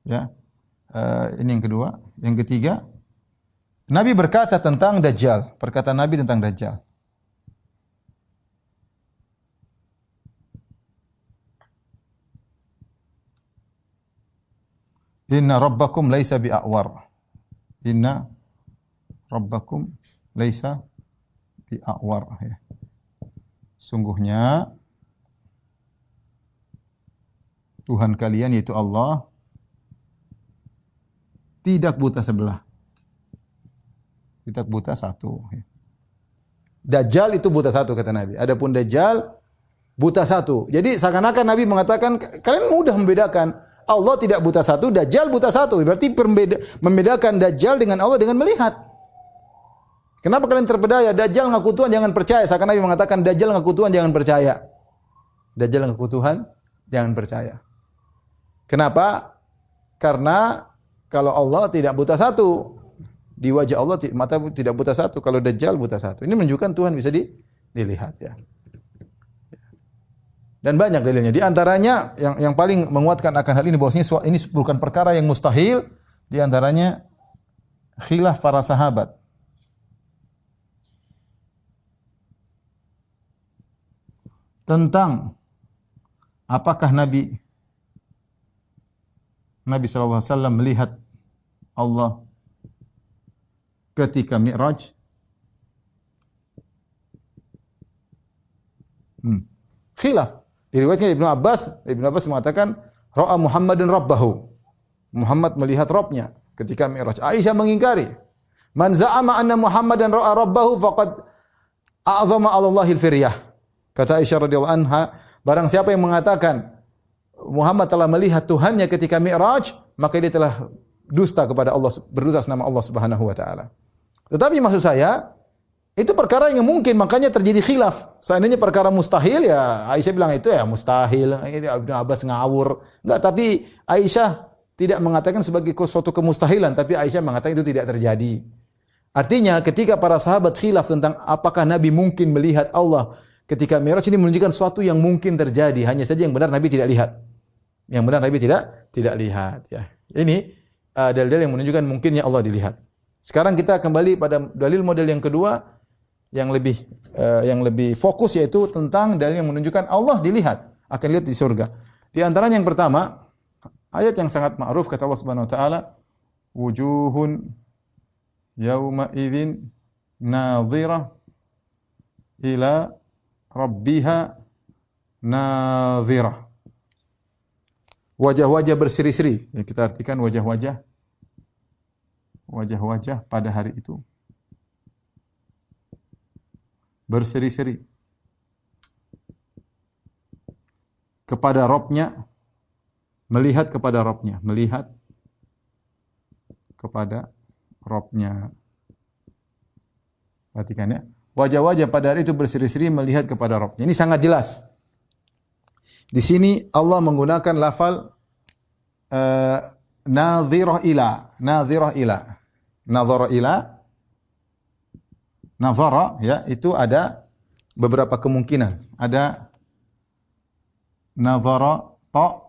ya. Uh, ini yang kedua. Yang ketiga, Nabi berkata tentang Dajjal, perkataan Nabi tentang Dajjal. Inna rabbakum laisa bi'awar. Inna rabbakum laisa bi'awar. Ya. Sungguhnya Tuhan kalian yaitu Allah tidak buta sebelah. Kita buta satu. Dajjal itu buta satu kata Nabi. Adapun Dajjal buta satu. Jadi seakan-akan Nabi mengatakan kalian mudah membedakan Allah tidak buta satu, Dajjal buta satu. Berarti membedakan Dajjal dengan Allah dengan melihat. Kenapa kalian terpedaya? Dajjal ngaku Tuhan jangan percaya. Seakan Nabi mengatakan Dajjal ngaku Tuhan jangan percaya. Dajjal ngaku Tuhan jangan percaya. Kenapa? Karena kalau Allah tidak buta satu, di wajah Allah mata tidak buta satu, kalau dajjal buta satu. Ini menunjukkan Tuhan bisa di, dilihat ya. Dan banyak dalilnya. Di antaranya yang yang paling menguatkan akan hal ini bahwasanya ini bukan perkara yang mustahil, di antaranya khilaf para sahabat. Tentang apakah Nabi Nabi SAW melihat Allah ketika Mi'raj hmm. khilaf diriwayatkan Ibnu Abbas Ibnu Abbas mengatakan ra'a Muhammadun rabbahu. Muhammad melihat Rabbnya ketika Mi'raj. Aisyah mengingkari man za'ama anna Muhammadan ra'a rabbahu faqad a'zama Allahil firyah kata Aisyah radhiyallahu anha barang siapa yang mengatakan Muhammad telah melihat Tuhannya ketika Mi'raj maka dia telah dusta kepada Allah berdusta nama Allah Subhanahu wa taala. Tetapi maksud saya, itu perkara yang mungkin, makanya terjadi khilaf. Seandainya perkara mustahil, ya Aisyah bilang itu ya mustahil. Ibnu Abbas ngawur. Enggak, tapi Aisyah tidak mengatakan sebagai suatu kemustahilan, tapi Aisyah mengatakan itu tidak terjadi. Artinya ketika para sahabat khilaf tentang apakah Nabi mungkin melihat Allah ketika Mi'raj ini menunjukkan sesuatu yang mungkin terjadi, hanya saja yang benar Nabi tidak lihat. Yang benar Nabi tidak tidak lihat ya. Ini uh, dalil-dalil yang menunjukkan mungkinnya Allah dilihat. Sekarang kita kembali pada dalil model yang kedua yang lebih uh, yang lebih fokus yaitu tentang dalil yang menunjukkan Allah dilihat akan lihat di surga. Di antaranya yang pertama ayat yang sangat ma'ruf kata Allah Subhanahu wa taala wujuhun yauma idzin nadhira ila rabbiha nadhira. Wajah-wajah berseri-seri. Ya, kita artikan wajah-wajah wajah-wajah pada hari itu berseri-seri kepada Robnya melihat kepada Robnya, melihat kepada Robnya. Perhatikan ya. Wajah-wajah pada hari itu berseri-seri melihat kepada Robnya. Ini sangat jelas. Di sini Allah menggunakan lafal uh, nadhirah ila, nadhirah ila. Nadhara ila Nazara ya itu ada beberapa kemungkinan. Ada nazara ta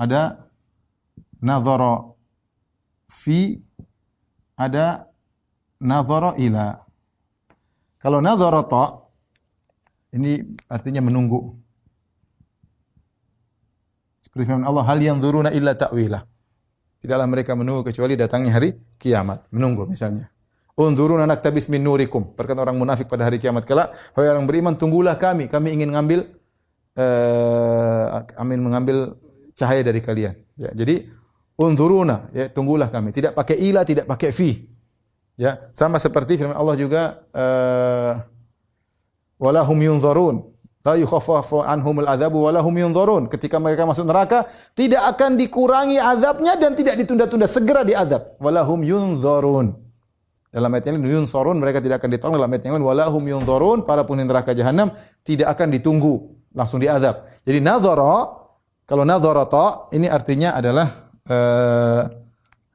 ada nazara fi ada nazara ila. Kalau nazara ta ini artinya menunggu. Seperti firman Allah, hal yang duruna illa ta'wila. Tidaklah mereka menunggu kecuali datangnya hari kiamat. Menunggu misalnya. Unzuruna naktabis min nurikum. Perkata orang munafik pada hari kiamat kelak, wahai orang beriman, tunggulah kami. Kami ingin mengambil uh, amin mengambil cahaya dari kalian. Ya, jadi unzuruna, ya, tunggulah kami. Tidak pakai ila, tidak pakai fi. Ya, sama seperti firman Allah juga uh, walahum yunzarun. La yukhaffafu anhumul adzabu walahum yunzarun. Ketika mereka masuk neraka, tidak akan dikurangi azabnya dan tidak ditunda-tunda, segera diadab. Walahum yunzarun. Dalam ayat yang lain yunzarun mereka tidak akan ditolong. Dalam ayat yang lain walahum yunzarun para penghuni neraka jahanam tidak akan ditunggu, langsung diadab. Jadi nazara kalau nazara ta ini artinya adalah uh,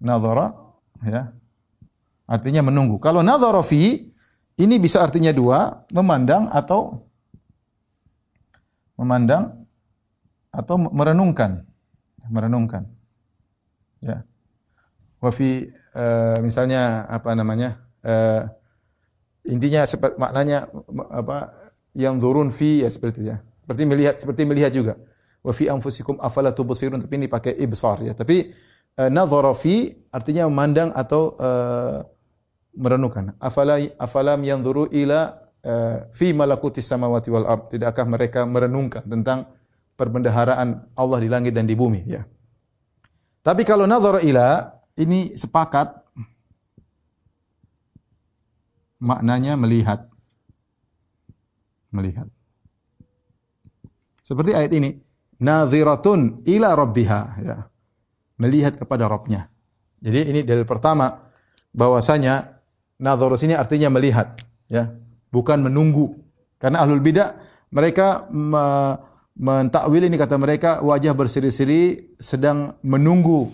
nazara ya. Artinya menunggu. Kalau nazara fi ini bisa artinya dua, memandang atau memandang atau merenungkan. Merenungkan. Ya. Wa fi uh, misalnya apa namanya? Uh, intinya seperti maknanya apa? Yang turun fi ya seperti itu ya. Seperti melihat seperti melihat juga. Wa fi anfusikum afala tubsirun tapi ini pakai ibsar ya. Tapi uh, nadhara fi artinya memandang atau uh, merenungkan. Afala afalam yanzuru ila uh, fi malakutis samawati wal ard. Tidakkah mereka merenungkan tentang perbendaharaan Allah di langit dan di bumi ya. Tapi kalau nazar ila ini sepakat maknanya melihat. Melihat. Seperti ayat ini, nadhiratun ila rabbiha ya. Melihat kepada Rabbnya. Jadi ini dalil pertama bahwasanya nadhar sini artinya melihat ya, bukan menunggu. Karena ahlul bidah mereka me mentakwil ini kata mereka wajah berseri-seri sedang menunggu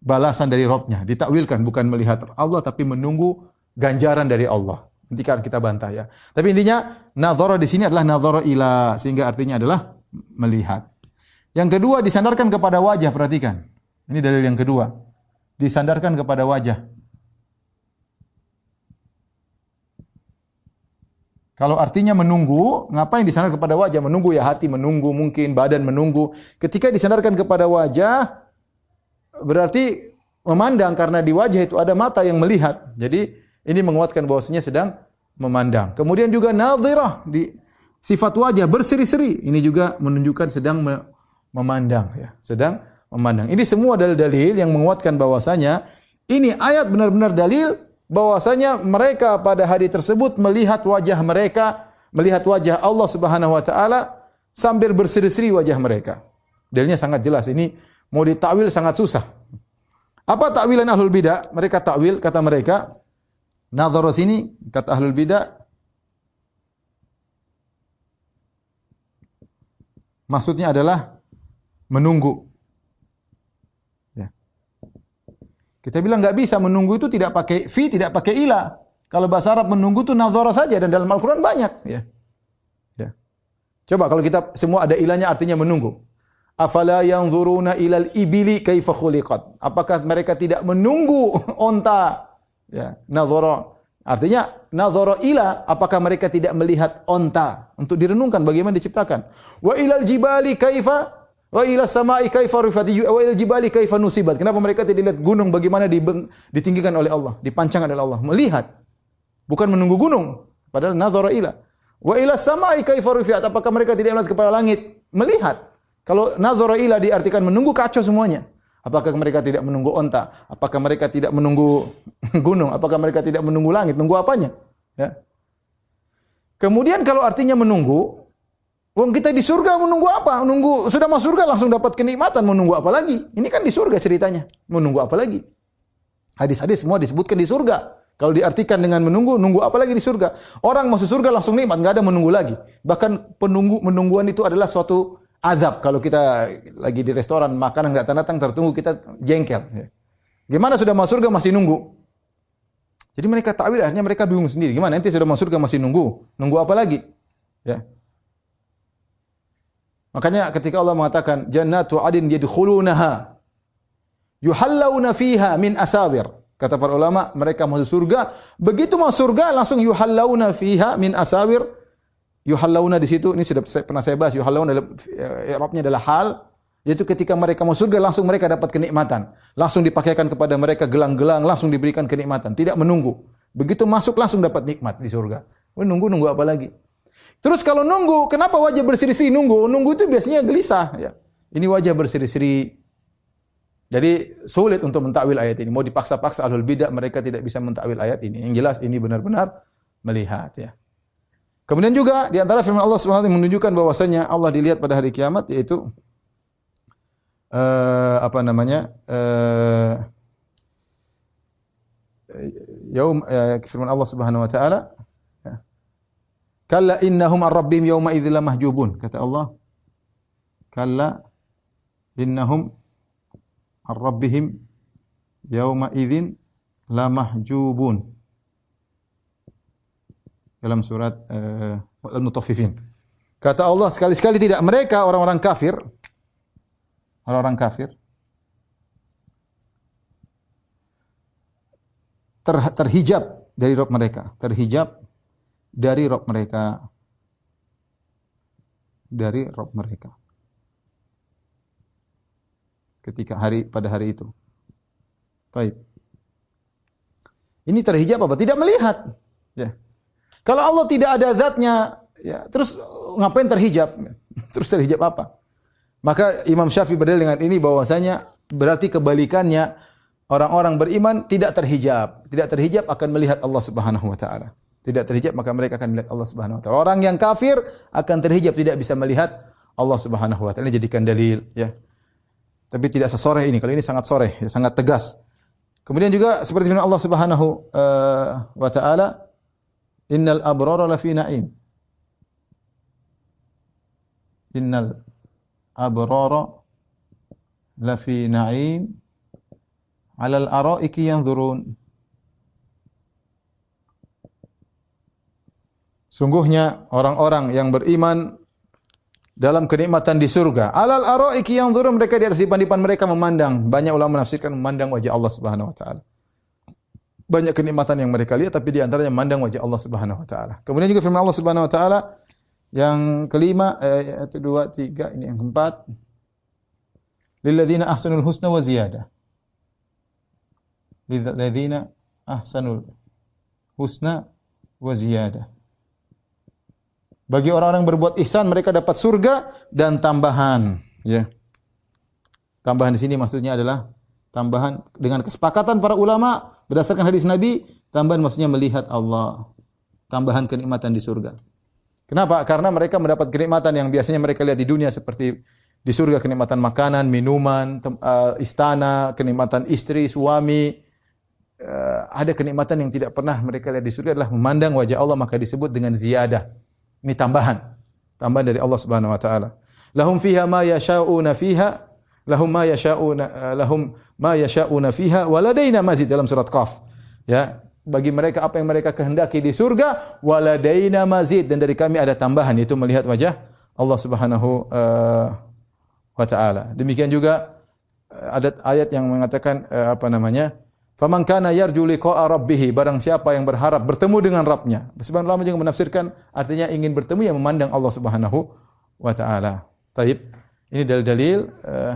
balasan dari Robnya. Ditakwilkan bukan melihat Allah tapi menunggu ganjaran dari Allah. Nanti kan kita bantah ya. Tapi intinya nazara di sini adalah nazara ila sehingga artinya adalah melihat. Yang kedua disandarkan kepada wajah, perhatikan. Ini dalil yang kedua. Disandarkan kepada wajah. Kalau artinya menunggu, ngapain disandarkan kepada wajah? Menunggu ya hati menunggu, mungkin badan menunggu. Ketika disandarkan kepada wajah, berarti memandang karena di wajah itu ada mata yang melihat. Jadi ini menguatkan bahwasanya sedang memandang. Kemudian juga nadhirah di sifat wajah berseri-seri. Ini juga menunjukkan sedang memandang ya, sedang memandang. Ini semua dalil-dalil yang menguatkan bahwasanya ini ayat benar-benar dalil bahwasanya mereka pada hari tersebut melihat wajah mereka, melihat wajah Allah Subhanahu wa taala sambil berseri-seri wajah mereka. Dalilnya sangat jelas. Ini Mau ditakwil sangat susah. Apa takwilan ahlul bidah? Mereka takwil kata mereka nadhara sini kata ahlul bidah maksudnya adalah menunggu. Ya. Kita bilang nggak bisa menunggu itu tidak pakai fi, tidak pakai ila. Kalau bahasa Arab menunggu itu nadhara saja dan dalam Al-Qur'an banyak, ya. Ya. Coba kalau kita semua ada ilahnya artinya menunggu. Afala yang zuruna ilal ibili kaifa khuliqat. Apakah mereka tidak menunggu onta? Ya, nazara. Artinya nazara ila apakah mereka tidak melihat onta untuk direnungkan bagaimana diciptakan? Wa ilal jibali kaifa wa ila samai kaifa wa ilal jibali kaifa nusibat. Kenapa mereka tidak lihat gunung bagaimana ditinggikan oleh Allah, dipancangkan oleh Allah? Melihat. Bukan menunggu gunung, padahal nazara ila. Wa ila samai kaifa rifat. Apakah mereka tidak melihat kepada langit? Melihat. Kalau nazara ila diartikan menunggu kacau semuanya. Apakah mereka tidak menunggu onta? Apakah mereka tidak menunggu gunung? Apakah mereka tidak menunggu langit? Nunggu apanya? Ya. Kemudian kalau artinya menunggu, Wong kita di surga menunggu apa? Menunggu sudah masuk surga langsung dapat kenikmatan, menunggu apa lagi? Ini kan di surga ceritanya. Menunggu apa lagi? Hadis-hadis semua disebutkan di surga. Kalau diartikan dengan menunggu, nunggu apa lagi di surga? Orang masuk surga langsung nikmat, nggak ada menunggu lagi. Bahkan penunggu menungguan itu adalah suatu azab. Kalau kita lagi di restoran makanan nggak datang-datang tertunggu kita jengkel. Ya. Gimana sudah masuk surga masih nunggu? Jadi mereka takwil akhirnya mereka bingung sendiri. Gimana nanti sudah masuk surga masih nunggu? Nunggu apa lagi? Ya. Makanya ketika Allah mengatakan jannatu adin yadkhulunaha yuhallawna fiha min asawir Kata para ulama, mereka masuk surga. Begitu masuk surga, langsung yuhallawna fiha min asawir. Yuhallawna di situ, ini sudah pernah saya bahas. Yuhallawna adalah, Arabnya adalah hal. Yaitu ketika mereka masuk surga, langsung mereka dapat kenikmatan. Langsung dipakaikan kepada mereka gelang-gelang, langsung diberikan kenikmatan. Tidak menunggu. Begitu masuk, langsung dapat nikmat di surga. Menunggu, nunggu apa lagi? Terus kalau nunggu, kenapa wajah berseri-seri nunggu? Nunggu itu biasanya gelisah. Ya. Ini wajah berseri-seri, jadi sulit untuk mentakwil ayat ini. Mau dipaksa-paksa ahlul bidah mereka tidak bisa mentakwil ayat ini. Yang jelas ini benar-benar melihat ya. Kemudian juga di antara firman Allah Subhanahu menunjukkan bahwasanya Allah dilihat pada hari kiamat yaitu uh, apa namanya? Uh, yaum uh, firman Allah Subhanahu wa taala ya. Kalla innahum ar-rabbihim yawma idzil mahjubun kata Allah. Kalla innahum ar-rabbihim yauma idzin la mahjubun dalam surat uh, Al-Mutaffifin. Kata Allah sekali-sekali tidak mereka orang-orang kafir orang-orang kafir ter, terhijab dari rob mereka, terhijab dari rob mereka dari rob mereka ketika hari pada hari itu. Taib. Ini terhijab apa? Tidak melihat. Ya. Kalau Allah tidak ada zatnya, ya, terus ngapain terhijab? Terus terhijab apa? Maka Imam Syafi'i berdalil dengan ini bahwasanya berarti kebalikannya orang-orang beriman tidak terhijab. Tidak terhijab akan melihat Allah Subhanahu wa taala. Tidak terhijab maka mereka akan melihat Allah Subhanahu wa taala. Orang yang kafir akan terhijab tidak bisa melihat Allah Subhanahu wa taala. Jadikan dalil ya. Tapi tidak sesore ini. Kalau ini sangat sore, ya, sangat tegas. Kemudian juga seperti firman Allah Subhanahu uh, wa taala, "Innal abrara lafi na'im." Innal abrara lafi na'im 'alal ara'iki yanzurun. Sungguhnya orang-orang yang beriman dalam kenikmatan di surga. Alal araiki yang turun mereka di atas dipan-dipan mereka memandang. Banyak ulama menafsirkan memandang wajah Allah Subhanahu wa taala. Banyak kenikmatan yang mereka lihat tapi di antaranya memandang wajah Allah Subhanahu wa taala. Kemudian juga firman Allah Subhanahu wa taala yang kelima eh, itu dua tiga ini yang keempat lilladzina ahsanul husna wa ziyadah. Lilladzina ahsanul husna wa ziyadah. Bagi orang-orang berbuat ihsan mereka dapat surga dan tambahan, ya. Tambahan di sini maksudnya adalah tambahan dengan kesepakatan para ulama berdasarkan hadis Nabi, tambahan maksudnya melihat Allah. Tambahan kenikmatan di surga. Kenapa? Karena mereka mendapat kenikmatan yang biasanya mereka lihat di dunia seperti di surga kenikmatan makanan, minuman, uh, istana, kenikmatan istri, suami. Uh, ada kenikmatan yang tidak pernah mereka lihat di surga adalah memandang wajah Allah maka disebut dengan ziyadah. Ini tambahan. Tambahan dari Allah Subhanahu wa taala. Lahum fiha ma yasha'una fiha lahum ma yasha'una eh, lahum ma yasha'una fiha waladaina mazid dalam surat Qaf. Ya, bagi mereka apa yang mereka kehendaki di surga waladaina mazid dan dari kami ada tambahan yaitu melihat wajah Allah Subhanahu uh, wa taala. Demikian juga uh, ada ayat yang mengatakan apa namanya? Faman kana yarju liqa'a rabbih, barang siapa yang berharap bertemu dengan Rabbnya. Sebagian ulama juga menafsirkan artinya ingin bertemu yang memandang Allah Subhanahu wa taala. Taib. Ini dalil-dalil uh,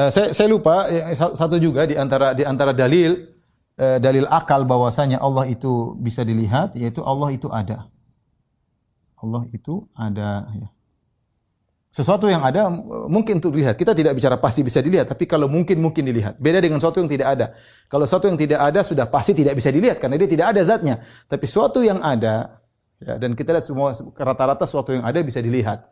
uh, saya saya lupa ya, satu juga di antara di antara dalil uh, dalil akal bahwasanya Allah itu bisa dilihat yaitu Allah itu ada. Allah itu ada ya. Sesuatu yang ada mungkin untuk dilihat. Kita tidak bicara pasti bisa dilihat, tapi kalau mungkin mungkin dilihat. Beda dengan sesuatu yang tidak ada. Kalau sesuatu yang tidak ada sudah pasti tidak bisa dilihat karena dia tidak ada zatnya. Tapi sesuatu yang ada ya, dan kita lihat semua rata-rata sesuatu yang ada bisa dilihat.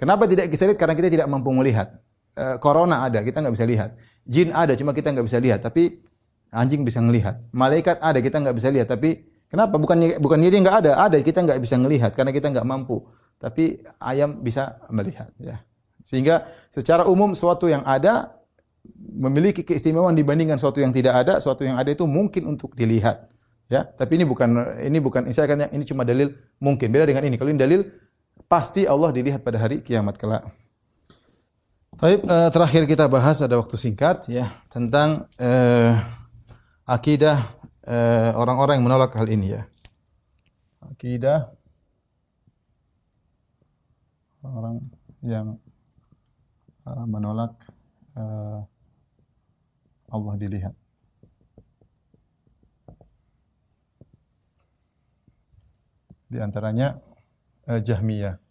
Kenapa tidak bisa lihat? Karena kita tidak mampu melihat. E, corona ada, kita nggak bisa lihat. Jin ada, cuma kita nggak bisa lihat. Tapi anjing bisa melihat. Malaikat ada, kita nggak bisa lihat. Tapi kenapa? Bukan bukan dia nggak ada, ada kita nggak bisa melihat karena kita nggak mampu. Tapi ayam bisa melihat. Ya. Sehingga secara umum suatu yang ada memiliki keistimewaan dibandingkan suatu yang tidak ada, suatu yang ada itu mungkin untuk dilihat. Ya, tapi ini bukan ini bukan saya akan ini cuma dalil mungkin. Beda dengan ini. Kalau ini dalil pasti Allah dilihat pada hari kiamat kelak. Baik, uh, terakhir kita bahas ada waktu singkat ya tentang uh, akidah uh, orang-orang yang menolak hal ini ya. Akidah orang yang uh, menolak uh, Allah dilihat. Di antaranya Jahmiyah.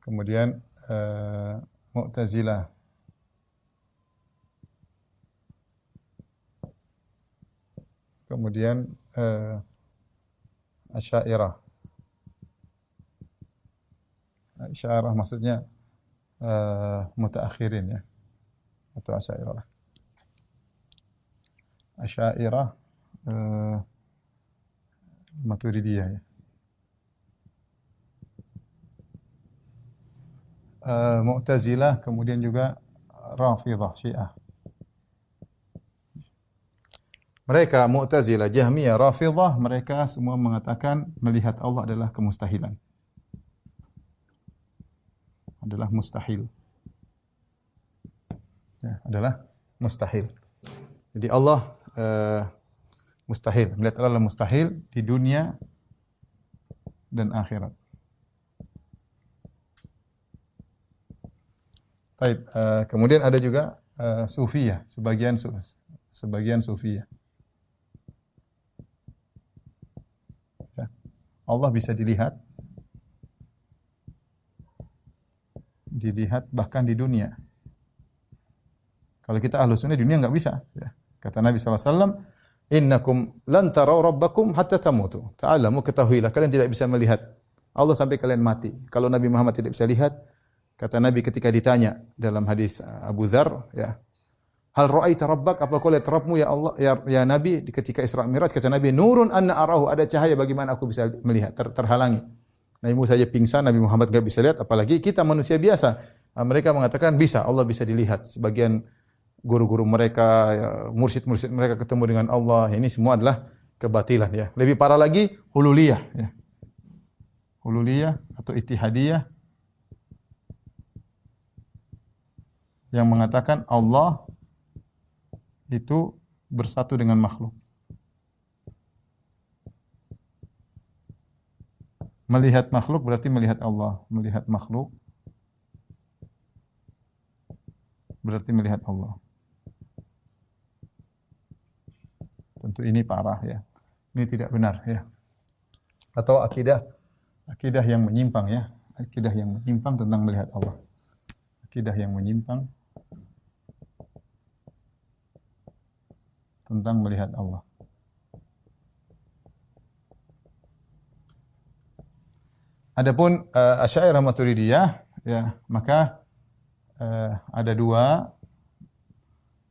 Kemudian uh, Mu'tazilah. Kemudian uh, Asy'ariyah. Asy'ariyah maksudnya uh, mutaakhirin ya. Atau Asy'ariyah. Asy'ariyah uh, Maturidiyah ya. Uh, Mu'tazilah kemudian juga Rafidah Syiah. Mereka Mu'tazilah, Jahmiyah, Rafidah, mereka semua mengatakan melihat Allah adalah kemustahilan. Adalah mustahil. Ya, adalah mustahil. Jadi Allah uh, mustahil. Melihat Allah mustahil di dunia dan akhirat. Taib. Uh, kemudian ada juga uh, sufiyah, sebagian su sebagian sufiyah. Ya. Allah bisa dilihat, dilihat bahkan di dunia. Kalau kita ahlu sunnah dunia nggak bisa. Ya. Kata Nabi SAW, Innakum lan tarau rabbakum hatta tamutu. Ta'alamu ketahuilah kalian tidak bisa melihat Allah sampai kalian mati. Kalau Nabi Muhammad tidak bisa lihat, kata Nabi ketika ditanya dalam hadis Abu Dzar, ya. Hal ra'aita rabbak? Apa kau lihat Rabbmu ya Allah ya, ya Nabi ketika Isra Mi'raj kata Nabi nurun anna arahu ada cahaya bagaimana aku bisa melihat ter, terhalangi. Nabi Musa saja pingsan, Nabi Muhammad enggak bisa lihat apalagi kita manusia biasa. Nah, mereka mengatakan bisa, Allah bisa dilihat. Sebagian guru-guru mereka, ya, mursyid-mursyid mereka ketemu dengan Allah. Ini semua adalah kebatilan ya. Lebih parah lagi hululiyah ya. Hululiyah atau itihadiyah yang mengatakan Allah itu bersatu dengan makhluk. Melihat makhluk berarti melihat Allah, melihat makhluk berarti melihat Allah. Tentu ini parah ya. Ini tidak benar ya. Atau akidah akidah yang menyimpang ya. Akidah yang menyimpang tentang melihat Allah. Akidah yang menyimpang tentang melihat Allah. Adapun uh, Asy'ariyah Maturidiyah ya, maka uh, ada dua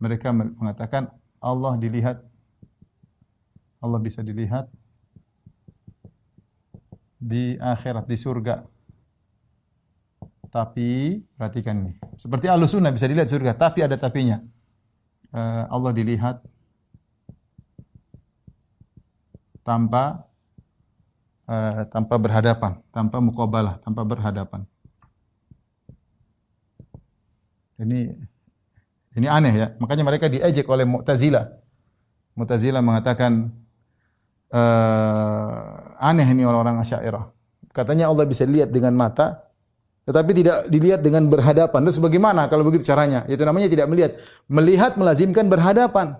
mereka mengatakan Allah dilihat Allah bisa dilihat di akhirat di surga. Tapi perhatikan ini. Seperti Ahlus Sunnah bisa dilihat surga, tapi ada tapinya. Uh, Allah dilihat tanpa uh, tanpa berhadapan, tanpa mukabalah, tanpa berhadapan. Ini ini aneh ya. Makanya mereka diejek oleh Mu'tazilah. Mu'tazilah mengatakan uh, aneh ini orang-orang Asy'ariyah. Katanya Allah bisa dilihat dengan mata, tetapi tidak dilihat dengan berhadapan. Terus bagaimana kalau begitu caranya? Itu namanya tidak melihat. Melihat melazimkan berhadapan.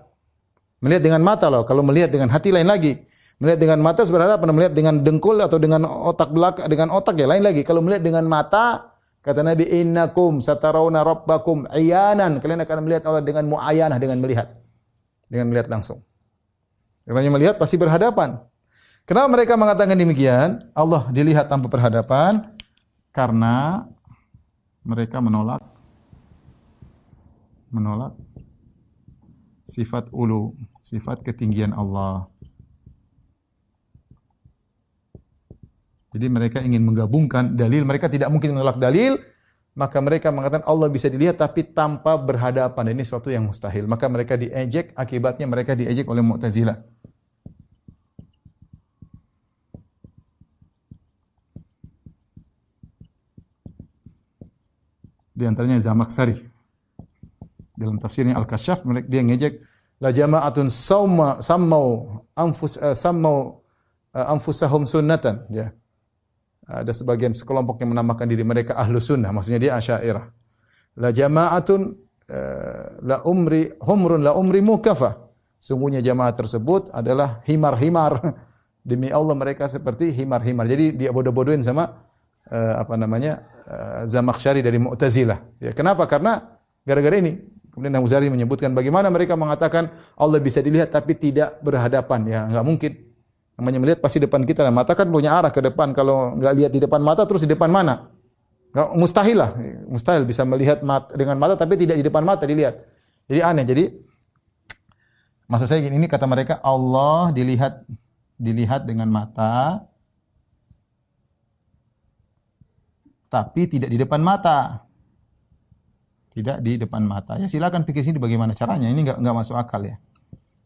Melihat dengan mata loh. Kalau melihat dengan hati lain lagi. Melihat dengan mata berhadapan. Melihat dengan dengkul atau dengan otak belakang, dengan otak ya lain lagi. Kalau melihat dengan mata, kata Nabi, innakum satarawna rabbakum iyanan. Kalian akan melihat Allah dengan muayanah, dengan melihat. Dengan melihat langsung. Namanya melihat pasti berhadapan. Kenapa mereka mengatakan demikian? Allah dilihat tanpa perhadapan karena mereka menolak menolak sifat ulu, sifat ketinggian Allah. Jadi mereka ingin menggabungkan dalil, mereka tidak mungkin menolak dalil, maka mereka mengatakan Allah bisa dilihat tapi tanpa berhadapan. Ini suatu yang mustahil. Maka mereka diejek, akibatnya mereka diejek oleh Mu'tazilah. Di antaranya Zamaksari. Dalam tafsirnya Al-Kasyaf dia ngejek la jama'atun sauma sammau anfus uh, sammau uh, anfusahum sunnatan ya. Ada sebagian sekelompok yang menamakan diri mereka ahlu sunnah, maksudnya dia asyairah. La jama'atun uh, la umri humrun la umri mukafa. Sungguhnya jamaah tersebut adalah himar-himar. Demi Allah mereka seperti himar-himar. Jadi dia bodoh-bodohin sama uh, apa namanya uh, Zamakhsyari dari Mu'tazilah. Ya, kenapa? Karena gara-gara ini. Kemudian Abu Zari menyebutkan bagaimana mereka mengatakan Allah bisa dilihat tapi tidak berhadapan. Ya, enggak mungkin. Namanya melihat pasti depan kita. Nah, mata kan punya arah ke depan. Kalau enggak lihat di depan mata terus di depan mana? Enggak, mustahil lah. Mustahil bisa melihat mat, dengan mata tapi tidak di depan mata dilihat. Jadi aneh. Jadi maksud saya ini kata mereka Allah dilihat dilihat dengan mata tapi tidak di depan mata. Tidak di depan mata. Ya silakan pikir sini bagaimana caranya. Ini enggak enggak masuk akal ya.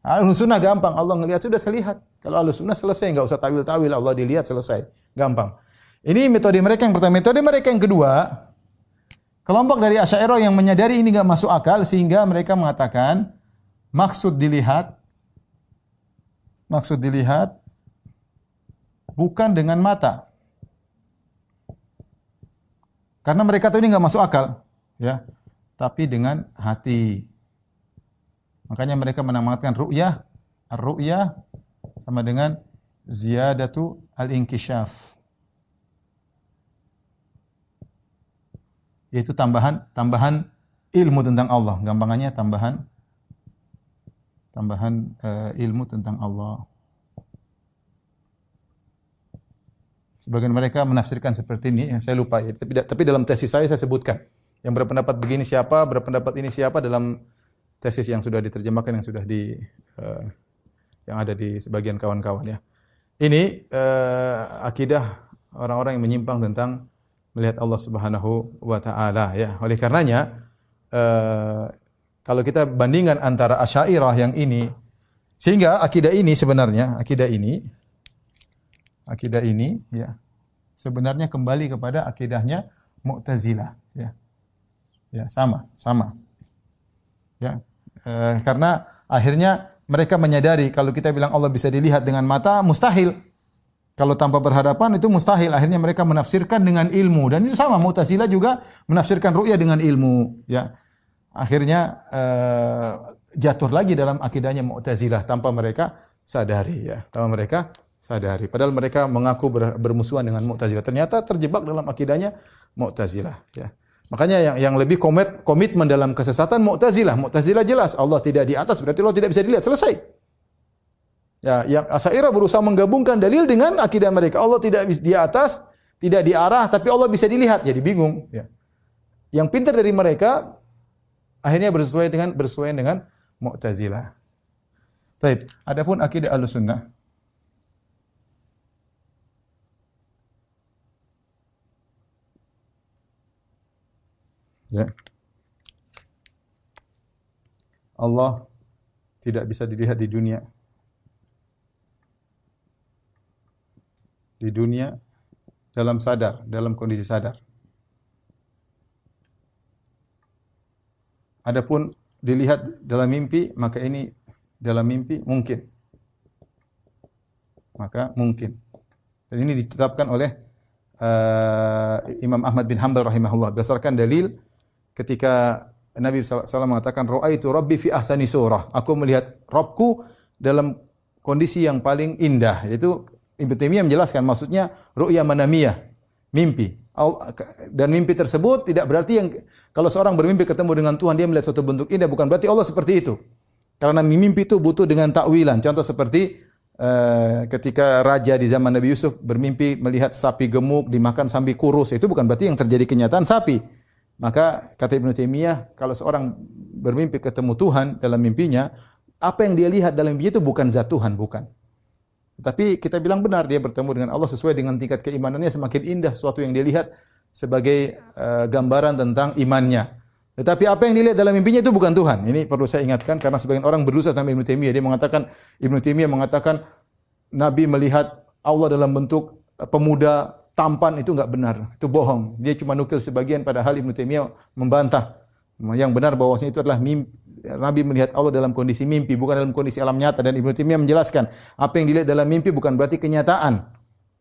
Ahlus sunnah gampang. Allah ngelihat sudah selihat. Kalau ahlus sunnah selesai. Enggak usah tawil-tawil. Allah dilihat selesai. Gampang. Ini metode mereka yang pertama. Metode mereka yang kedua. Kelompok dari Asy'ariyah yang menyadari ini enggak masuk akal sehingga mereka mengatakan maksud dilihat maksud dilihat bukan dengan mata. Karena mereka tahu ini nggak masuk akal, ya. Tapi dengan hati. Makanya mereka menamakan ru'yah, ru'yah sama dengan ziyadatu al-inkishaf. Yaitu tambahan tambahan ilmu tentang Allah. Gampangannya tambahan tambahan uh, ilmu tentang Allah. Sebagian mereka menafsirkan seperti ini, saya lupa ya. Tapi, tapi dalam tesis saya saya sebutkan. Yang berpendapat begini siapa, berpendapat ini siapa dalam tesis yang sudah diterjemahkan, yang sudah di uh, yang ada di sebagian kawan-kawan ya. Ini uh, akidah orang-orang yang menyimpang tentang melihat Allah Subhanahu wa taala ya. Oleh karenanya uh, kalau kita bandingkan antara Asy'ariyah yang ini sehingga akidah ini sebenarnya akidah ini akidah ini ya sebenarnya kembali kepada akidahnya Mu'tazilah ya. Ya, sama, sama. Ya. E, karena akhirnya mereka menyadari kalau kita bilang Allah bisa dilihat dengan mata mustahil. Kalau tanpa berhadapan itu mustahil. Akhirnya mereka menafsirkan dengan ilmu dan itu sama Mu'tazilah juga menafsirkan ru'ya dengan ilmu, ya. Akhirnya e, jatuh lagi dalam akidahnya Mu'tazilah tanpa mereka sadari ya. Tanpa mereka sadari. Padahal mereka mengaku ber, bermusuhan dengan Mu'tazilah. Ternyata terjebak dalam akidahnya Mu'tazilah. Ya. Makanya yang, yang lebih komit, komitmen dalam kesesatan Mu'tazilah. Mu'tazilah jelas Allah tidak di atas berarti Allah tidak bisa dilihat. Selesai. Ya, yang Asaira berusaha menggabungkan dalil dengan akidah mereka. Allah tidak di atas, tidak di arah, tapi Allah bisa dilihat. Jadi bingung. Ya. Yang pintar dari mereka akhirnya bersesuaian dengan bersesuaian dengan Mu'tazilah. Baik, adapun akidah Ahlussunnah Ya. Allah tidak bisa dilihat di dunia. Di dunia dalam sadar, dalam kondisi sadar. Adapun dilihat dalam mimpi, maka ini dalam mimpi mungkin. Maka mungkin. Dan ini ditetapkan oleh uh, Imam Ahmad bin Hanbal rahimahullah berdasarkan dalil ketika Nabi SAW mengatakan itu rabbi fi ahsani surah. Aku melihat Robku dalam kondisi yang paling indah. Yaitu Ibnu Taimiyah menjelaskan maksudnya ru'ya manamiyah, mimpi. Dan mimpi tersebut tidak berarti yang kalau seorang bermimpi ketemu dengan Tuhan dia melihat suatu bentuk indah bukan berarti Allah seperti itu. Karena mimpi itu butuh dengan takwilan. Contoh seperti uh, ketika raja di zaman Nabi Yusuf bermimpi melihat sapi gemuk dimakan sampai kurus, itu bukan berarti yang terjadi kenyataan sapi. Maka kata Ibnu Taimiyah, kalau seorang bermimpi ketemu Tuhan dalam mimpinya, apa yang dia lihat dalam mimpi itu bukan zat Tuhan, bukan. Tapi kita bilang benar dia bertemu dengan Allah sesuai dengan tingkat keimanannya semakin indah sesuatu yang dia lihat sebagai uh, gambaran tentang imannya. Tetapi apa yang dilihat dalam mimpinya itu bukan Tuhan. Ini perlu saya ingatkan karena sebagian orang berusaha sama Ibnu Taimiyah. Dia mengatakan Ibnu Taimiyah mengatakan Nabi melihat Allah dalam bentuk pemuda tampan itu enggak benar. Itu bohong. Dia cuma nukil sebagian padahal Ibnu Taimiyah membantah. Yang benar bahwasanya itu adalah mimpi, Nabi melihat Allah dalam kondisi mimpi, bukan dalam kondisi alam nyata dan Ibnu Taimiyah menjelaskan apa yang dilihat dalam mimpi bukan berarti kenyataan.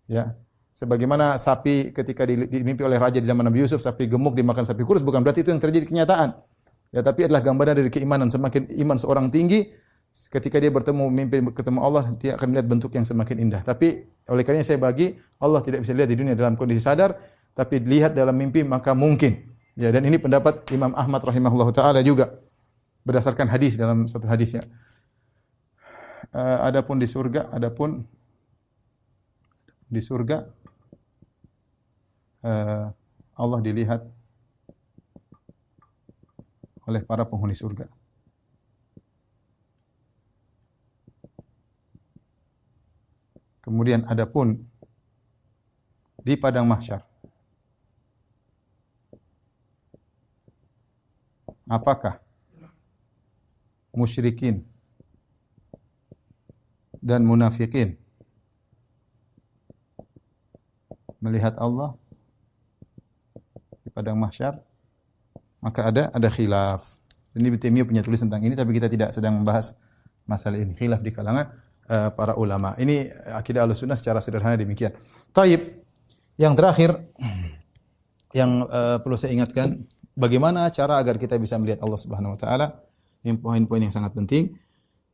Ya. Sebagaimana sapi ketika dimimpi oleh raja di zaman Nabi Yusuf, sapi gemuk dimakan sapi kurus, bukan berarti itu yang terjadi kenyataan. Ya, tapi adalah gambaran dari keimanan. Semakin iman seorang tinggi, ketika dia bertemu mimpi ketemu Allah, dia akan melihat bentuk yang semakin indah. Tapi oleh karena saya bagi Allah tidak bisa lihat di dunia dalam kondisi sadar, tapi lihat dalam mimpi maka mungkin. Ya, dan ini pendapat Imam Ahmad rahimahullah taala juga berdasarkan hadis dalam satu hadisnya. Uh, adapun di surga, adapun di surga uh, Allah dilihat oleh para penghuni surga. Kemudian adapun di padang mahsyar apakah musyrikin dan munafikin melihat Allah padang mahsyar maka ada ada khilaf. Ini Ibnu punya tulis tentang ini tapi kita tidak sedang membahas masalah ini. Khilaf di kalangan uh, para ulama. Ini akidah Ahlussunnah secara sederhana demikian. Taib. Yang terakhir yang uh, perlu saya ingatkan bagaimana cara agar kita bisa melihat Allah Subhanahu wa taala. Ini poin-poin yang sangat penting.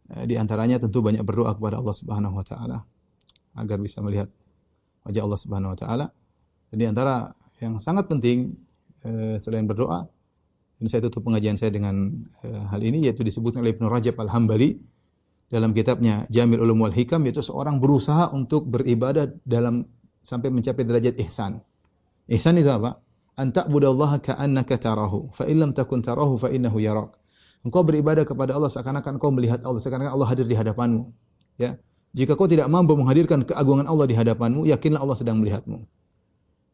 Uh, di antaranya tentu banyak berdoa kepada Allah Subhanahu wa taala agar bisa melihat wajah Allah Subhanahu wa taala. Dan di antara yang sangat penting Eh, selain berdoa. Dan saya tutup pengajian saya dengan eh, hal ini yaitu disebutkan oleh Ibnu Rajab Al-Hambali dalam kitabnya Jamil Ulum wal Hikam yaitu seorang berusaha untuk beribadah dalam sampai mencapai derajat ihsan. Ihsan itu apa? An ta'budallaha ka'annaka tarahu, fa in lam takun tarahu fa innahu yarak. Engkau beribadah kepada Allah seakan-akan engkau melihat Allah, seakan-akan Allah hadir di hadapanmu. Ya. Jika kau tidak mampu menghadirkan keagungan Allah di hadapanmu, yakinlah Allah sedang melihatmu.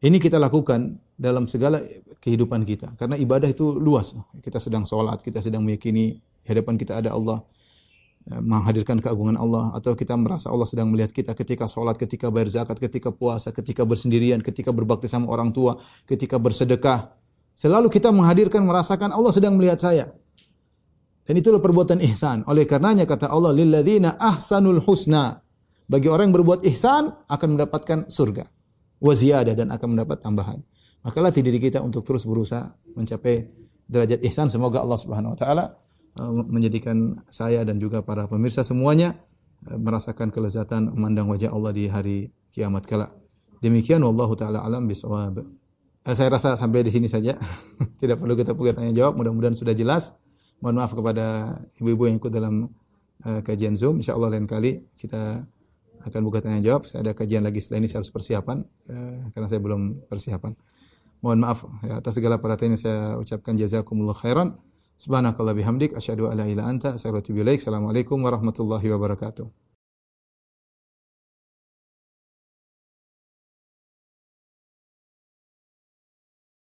Ini kita lakukan dalam segala kehidupan kita. Karena ibadah itu luas. Kita sedang sholat, kita sedang meyakini di hadapan kita ada Allah. Eh, menghadirkan keagungan Allah. Atau kita merasa Allah sedang melihat kita ketika sholat, ketika bayar zakat, ketika puasa, ketika bersendirian, ketika berbakti sama orang tua, ketika bersedekah. Selalu kita menghadirkan, merasakan Allah sedang melihat saya. Dan itulah perbuatan ihsan. Oleh karenanya kata Allah, Lilladzina ahsanul husna. Bagi orang yang berbuat ihsan akan mendapatkan surga waziyadah dan akan mendapat tambahan. Maka latih diri kita untuk terus berusaha mencapai derajat ihsan. Semoga Allah Subhanahu wa taala menjadikan saya dan juga para pemirsa semuanya uh, merasakan kelezatan memandang wajah Allah di hari kiamat kala. Demikian wallahu taala alam bisawab. Uh, saya rasa sampai di sini saja. Tidak perlu kita punya tanya jawab. Mudah-mudahan sudah jelas. Mohon maaf kepada ibu-ibu yang ikut dalam kajian Zoom. Insyaallah lain kali kita akan buka tanya jawab. Saya ada kajian lagi setelah ini saya harus persiapan eh, karena saya belum persiapan. Mohon maaf ya, atas segala perhatian yang saya ucapkan jazakumullah khairan. Subhanakallah bihamdik asyhadu an la ilaha anta. Assalamualaikum warahmatullahi wabarakatuh.